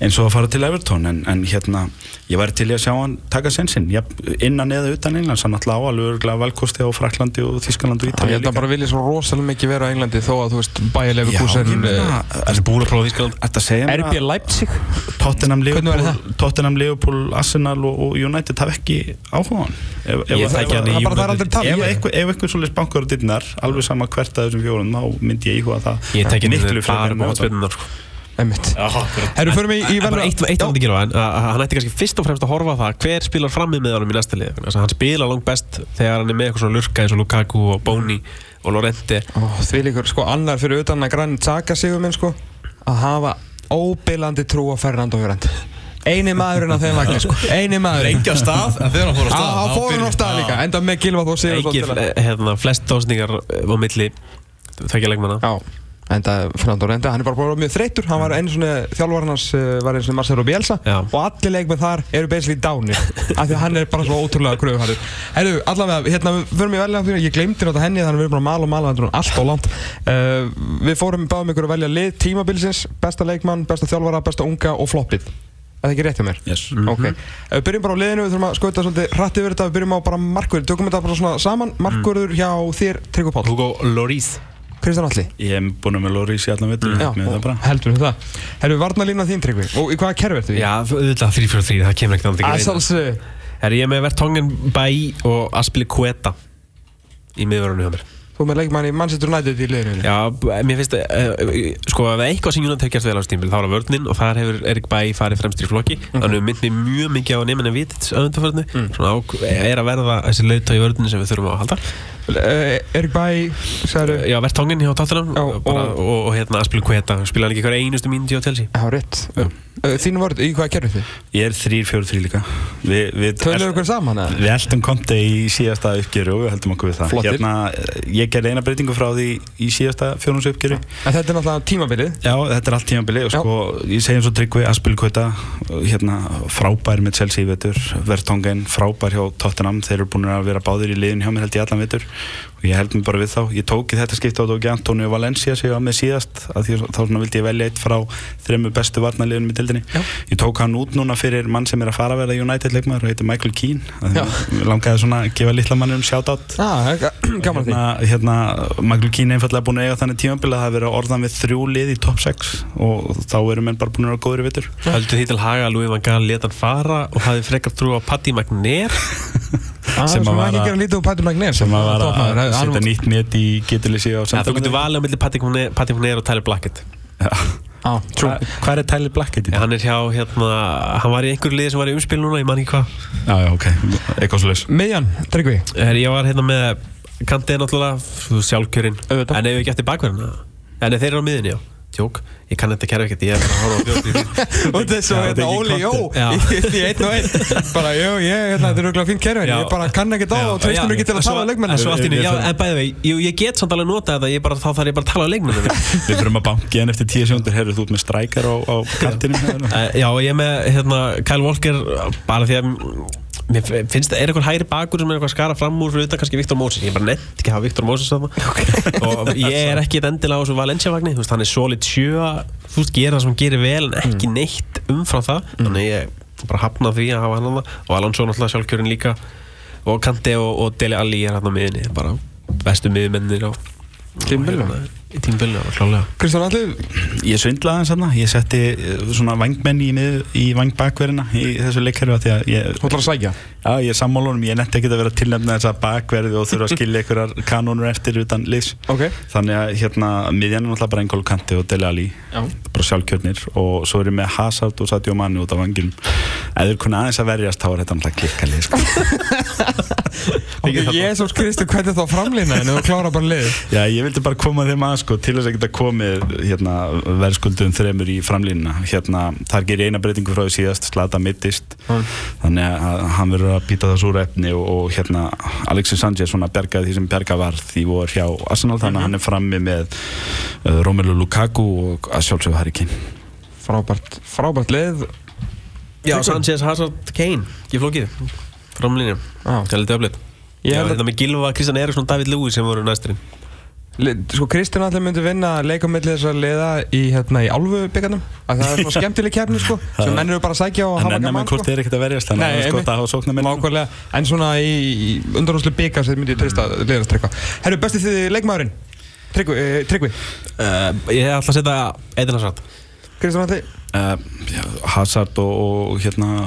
eins og að fara til Everton en, en hérna ég væri til að sjá hann taka sensinn ja, innan eða utan Englands hann alltaf á alveg valkosti á Fraklandi og Þískalandi og ég Ítalíu held að bara vilja svo rosalega mikið vera á Englandi þó að þú veist, bæjarlegu ég Þískaland mér RB Leipzig? Tottenham, Liverpool, Arsenal og, og United hafa ekki áhuga hann Ég þekki hann í það bara það er aldrei ef, eitthvað, ef eitthvað svolítið bankar á dittnar alveg sama hvert að þessum fjórum þá myndi ég íhuga það. Ég tekja Miklu frekar með Everton. hotspinnunar sko. Herru, förum við í verður eitt, eitt ándi gera en að- að hann ætti kannski fyrst og fremst að horfa á það hver spilar frammi með honum í næsta lið Þannig að hann spila langt best þegar hann er með eitthvað svona lurka eins og Lukaku og Boni og Lorente. Því líkur, sko, annar fyrir utan að grann taka sigur minn, sko að hafa óbillandi trú á Fernando Hjörand Einu maðurinn af þeim vagnar, sko. Einu maðurinn. Rengja stað, en þegar hann fór á Já, stað hann fór hann á stað líka, enda með Gilva þó sigur ekki, hérna, flest tósningar á milli tvekja leikmanna Já, en það Fernando Renda, hann er bara búin mjög þreytur hann var einu svona, þjálfvarinn hans uh, var einu svona Marcelo Bielsa. Já. og allir leikmenn þar eru basically dánir af því að hann er bara svo ótrúlega gröðuharður Herru, allavega, hérna, við förum í velja fyrir ég glemdi náttúrulega henni þannig að við erum bara að mala og mala þetta er allt á langt uh, við fórum báðum ykkur að velja lið tímabilsins besta leikmann, besta þjálfara, besta unga og floppið Er það ekki rétt hjá mér? yes. Ok, Ef við byrjum bara á liðinu, við þurfum að skauta svolítið hratt yfir þetta, við byrjum á bara markverður, tökum þetta bara svona saman, markverður hjá þér, Tryggvi Páll, Hugo Lloris. Kristján Alli. Ég hef búin með Lórís í allan vettur Já, með það bara. Heldur við það. Herru, varnalína þín Tryggvi, og í hvaða kerfi ertu í? Já, auðvitað 3-4-3, það kemur ekkert Að ekki reyna sjálfsög. Er ég með Vertongen, Bæ og Aspili Kueta í miðvörunni hjá mér Þú með leikmann í Manchester United í liðinu. Já, mér finnst uh, sko að eitthvað sem United hefur gert vel á stímbil þá er það vörninn og þar hefur Erik Bæ farið fremstur í flokki. Þannig að mynd mér mjög mikið á nefnina vitits öðundaförðinu svona á, er að verða þessi lauta í vörninn sem við þurfum að halda Erik Bæ, sagður, Já, Vertongen hjá Tottenham Já, og, bara, og- og, og hérna Aspili Kueta spila hann ekki hver einustu mínuti á Chelsea já, rétt. Uh, þín vörð, í hvaða kerfi þið? Ég er 3-4-3 líka Vi, við, Töluðu ykkur saman, eða? Við heldum konti í síðasta uppgjöru og við heldum okkur við það Flottir. hérna, Ég gerði eina breytingu frá því í síðasta fjónus uppgjöru En þetta er náttúrulega tímabilið. Já, þetta er allt tímabili og Já. sko, ég segi eins og Tryggvi Aspil Kvita, hérna, frábær með Chelsea í vetur, Vertongen frábær hjá Tottenham, þeir eru búin að vera báðir í liðin hjá mér held ég allan vetur og ég held mér bara við þá, ég tók í þetta skipta og tók ég Antonio Valencia sem ég var með síðast af því þá vildi ég velja eitt frá þremmu bestu varnarliðunum í dildinni Já. ég tók hann út núna fyrir mann sem er að fara að verða United leikmaður og heitir Michael Keane. Langaði svona að gefa litla Ah, gaman því. hérna, hérna, Michael Keane er einfallega búin að eiga þannig tímabili að það hafi verið orðan við þrjú lið í top 6 og þá eru menn bara búin að vera góður í vittur Höldu því til haga að Louis van Gaal leta hann fara og hafði frekar trú á Patti McNair Ah, sem að ekki að- gera lítið úr Pætur Magnér sem að var toppmaður. að Hann- setja nýtt net í getilísi á ja, Þú getur valið á milli Patti McNair og Tyler Blackett Ah. Hvað er Tyler Blackett í þetta? Hann er hjá, hérna, hann var í einhverju liði sem var í umspil núna, ég man ekki hvað Já, já, ok, eitthvað laus Miðjan, Tryggvi. Er, Ég var hérna með Kantið náttúrulega, sjálfkjörinn Auðvitað. En ef við eftir bakverðina En ef þeir eru á miðinni, já, tjók Ég kann þetta kerfi ekkert, ég er bara að horfa á bjótt og þessu Já, hérna þetta er Óli Jó í einn og einn. Bara jú, ég, hérna, þetta er auðvitað fínt kerfi ég bara kann ekki á og treystum ekki til að tala á leikmennu En bæði vei ég get samt alveg nota þetta, ég bara, þá þarf ég bara að tala á leikmennu Við fyrum að banki en eftir tíu sjóndur Herru, þú ert með strækar á, á kantinu Uh, já, ég er með hérna, Kyle Walker bara því að mér finnst það er eitthvað hægri bakur sem er eitthvað að skara fram úr fyrir utan kannski Viktor Moses, ég bara nefnt ekki að hafa Viktor Moses þarna. Og ég er ekki endilega á þessu Valencia-vagni, þú veist, hann er solid 7 þú veist, gera það sem hann gerir vel en ekki neitt umfram það, þannig ég bara hafna því að hafa hann þarna. Og Alonso náttúrulega sjálfkjörin líka. Og Kante og, og Dele Alli er hann á miðinni, bara bestu miðmennir á Tímabilinu. Í klálega Kristján Alli, Ég svindlaði hans þarna, ég setti eh, svona vangmenn í, í vangbakverðina í þessu leikherfi af því að ég, þú ætlar að sækja já, ég er sammálunum, ég netti ekki að vera tilnefna þessa bakverði og þurfa að skilja einhverjar kanónur eftir utan liðs. Ok, þannig að hérna miðjan er náttúrulega bara Engol Kanti og Dele Alli. Já. Bara sjálfkjörnir. Og svo er ég með Hazard og Sadio Mani út af vanginum ef þeir kunna aðeins að verjast þá er þetta náttúrulega klikkalið sko. ok, Jésús Kristi, hvernig þá framlýna en þú klára bara lið Já, ég vildi bara koma þeim að sko, til þess að geta komið hérna, verðskuldum þremur í framlínuna. Hérna, Mm. þannig að býta það svo efni og, og hérna, Alexis Sanchez svona bjargaði því sem bjarga var því voru hjá Arsenal þannig að hann er frammi með uh, Romelu Lukaku og að sjálfsögðu Harry Kane. Frábært, frábært lið. Já, Tryggvi. Sanchez, Hazard, Kane, það er litið öflið Ég held að- þetta með Gilva, Kristján Eriksson, David Lewis sem voru næsturinn Sko Kristján allir myndi vinna leikamilli þess að liða í, hérna, í álfu byggarnum að það er svona skemmtileg kefni sko sem menn eru bara að sækja og hafa ennum gaman en hvort sko. þeir ekkert að verjast þannig að það er sko einmitt. að hafa sóknar Nákvæmlega, en svona í, undanúslu byggar sem myndi ég treysta liðast tryggva Herru, bestið þið leikmaðurinn? Tryggvi, eh, Tryggvi. uh, Ég ætla að setja Eidin Hazard. Kristján allir Uh, já, Hazard og, og hérna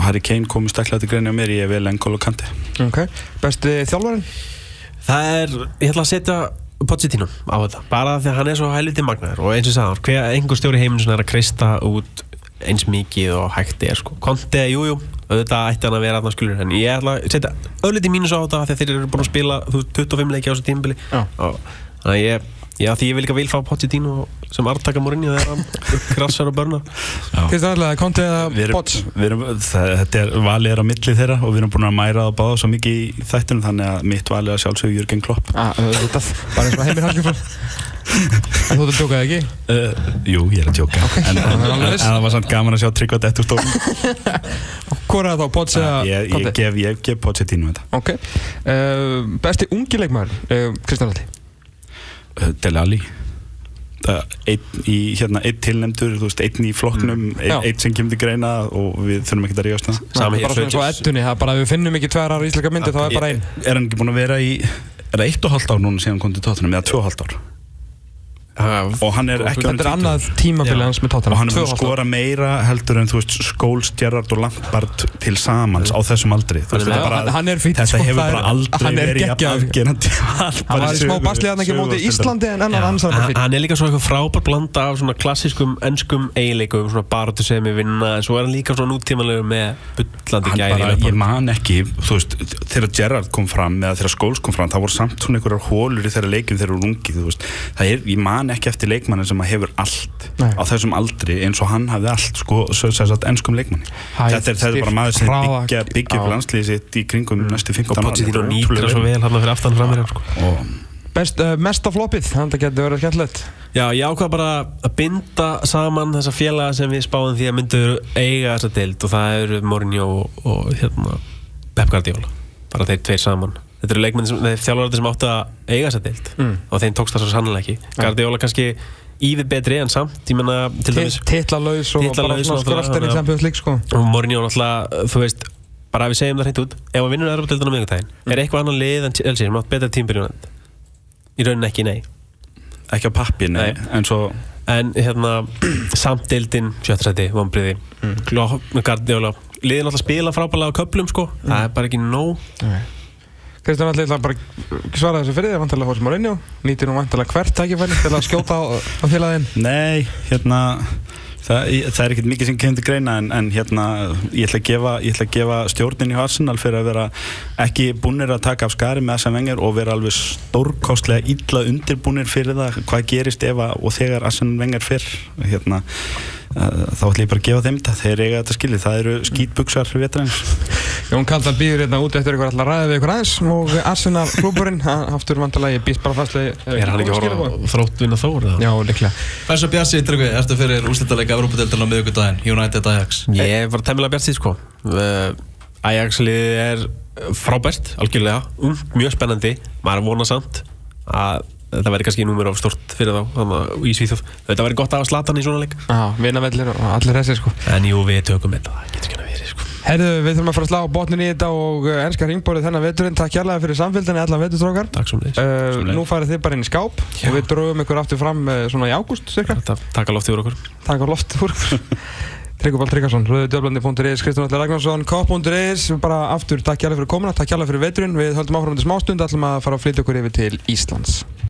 Harry Kane komu staklega til greinu á mér ég er vel Engol og Kanti Ok, besti þjálfarinn? Það er, ég ætla að setja Pochettino á þetta. Bara því að hann er svo hægliti magnaður og eins og sagði hann, hver einhver stjóri heiminn sem er að kreista út eins mikið og hægt er sko. Konte, jújú, jú, auðvitað ætti hann að vera aðna skulur en ég ætla að setja ölliti mínus á þetta að þeir eru búin að spila þú veist, 25 leiki á þessu tímbili og þannig að ég Já, því ég vil líka vil fá Pochettino sem artaka morinni þegar hann krassar og börnar allir, konti Við eða það, þetta er valið er á milli þeirra og við erum búin að mæra það báða svo mikið í þættunum þannig að mitt valið er að sjálfsögðu Jörgen Klopp ah, Bara eins og Heimir En þú ert að tjóka það ekki? Uh, jú, ég er að tjóka En, en, það en, en viss. það var samt gaman að sjá tryggva dætt úr stofn Hvor er það þá? Potts eða ég Conte? gef, ég gef Pochettino þetta Ok. Uh, besti ungi leikmaður, uh, Kristján Alli. Dele Alli Uh, einn í, hérna, þú veist, einn í flokknum, Mm. Einn, einn sem kemur til greina og við þurfum ekki að ríðast það. Sama Bara svona svo Söðjus. eddunni, það er bara að við finnum ekki tvær ára íslenska myndi, þá er bara einn. Er hann ekki búinn að vera í, er það eitt og halvt ár núna síðan hann kom til tóttunum, eða tvö og halvt ár? Og hann er ekki Þetta er annað tímabili hans með og tóttina. hann er búinn að skora meira heldur en þú veist Skóls, Gerrard og Lampard til samans á þessum aldri. Veist, er- þetta bara- hann- er fínn, þetta sko, hefur er- bara aldrei er verið afgerandi Hann var í smá basli hann ekki móti Íslandi en annar hans er bara hann, er líka svona eitthvað frábær blanda af svona klassískum ennskum eiginleikum svona baróttu sem við vinna en svo er hann líka svona nútímanlegu með bullandi í ég man ekki þú veist, þegar Gerrard kom fram eða þegar Skóls kom fram, það voru samt svona einhverjar hólur í þeirra leikum þegar er, man ekki eftir leikmannin sem að hefur allt Nei. á þessum aldri eins og hann hafði allt, sko, ennskum leikmanni Hæð, þetta er, þetta er bara maður sem byggja, byggja landsliðið sitt í kringum næstu 15 og Pochettino nýtir svo vel hann fyrir aftan framir sko. og Best, uh, mesta floppið, þetta getur verið skemmtilegt. Já, ég ákvað bara að binda saman þessa félaga sem við spáðum því að myndu eiga þessa deild og það eru Mourinho og, og hérna Pep Guardiola, bara þeir tveir saman þetta eru leikmenn sem, þeir þjálfarandi sem áttu að eiga þessa deild. Mm. og þeim tókst það svo sannlega ekki. Guardiola kannski ívið betri en samt. Ég menna til dæmis Titlalauðs og bara svona skröltir í. Champions League sko. og Mourinho náttúrulega, þú veist bara að við segjum það hreint út, ef hann vinnur Evropadeildina á miðvikudaginn, er eitthvað annan lið en Chelsea sem átt betra tímbyrjun í rauninni ekki, nei. Ekki á pappi, nei, Nei. en svo en hérna samt deildin, sjöttasæti, vonbriði mm. Guardiola. Liðin alltaf spila frábælega Kristján Alli ætla bara að svara þessu fyrir þér, vantarlega hos Mourinho. Nýtir nú vantarlega hvert tækifæri til að skjóta á, á félagin. Nei, hérna það, ég- það er ekkert mikið sem kemur til greina en, en hérna, ég ætla að gefa, ég ætla að gefa stjórnin í Arsenal fyrir að vera ekki búnir að taka af skari með þessa vengar og vera alveg stórkostlega illa undirbúnir fyrir það hvað gerist ef að, og þegar Arsenal vengar fyrr hérna, þá ætla ég bara að gefa þeim þetta þeir eiga þetta skilið, það eru skýtbuksar Jón Kaldal býður hérna út eftir ykkur alltaf ræðið við ykkur aðeins. Og Arsenal klúburinn, hann aftur vantarlega ég býst bara fastlega er hann ekki að horfa á þrótt vinna þór eða? Já, líklega. Hversu bjassi, Tryggvi, ertu fyrir úrslitaðleika Európa-deildina á miðvíkudaginn, United Ajax? ég var temmilega bjart síð sko. Uh, Ajax liðið er frábært, algjörlega, mjög spennandi. Maður vona samt að þetta væri kannski númer of stort fyrir þá þannig að í Svíþjóð, þetta væri gott að hafa slatan í svona leik Já, vinnavellir og allir þessi sko. en jú, við tökum þetta, það getur ekki að verið sko Herðu, við þurfum að fara að slá botnin í þetta og ennska ringborið þennan veturinn. Takk hérlega fyrir samfélgdani allan vetustrókar. takk sem leis Uh, nú farið þið bara inn í skáp Já. og við drögum ykkur aftur fram uh, svona í ágúst cirka. Þetta taka loft yfir okkur Takk á loft úr Tryggubald Tryggvason, rauðudöflandi.is Kristján Allir Ragnarsson, kopp.is bara aftur takk hérlega fyrir komuna, takk hérlega fyrir veturinn við höldum áfram til smástund, ætlum að fara að flytja okkur yfir til Íslands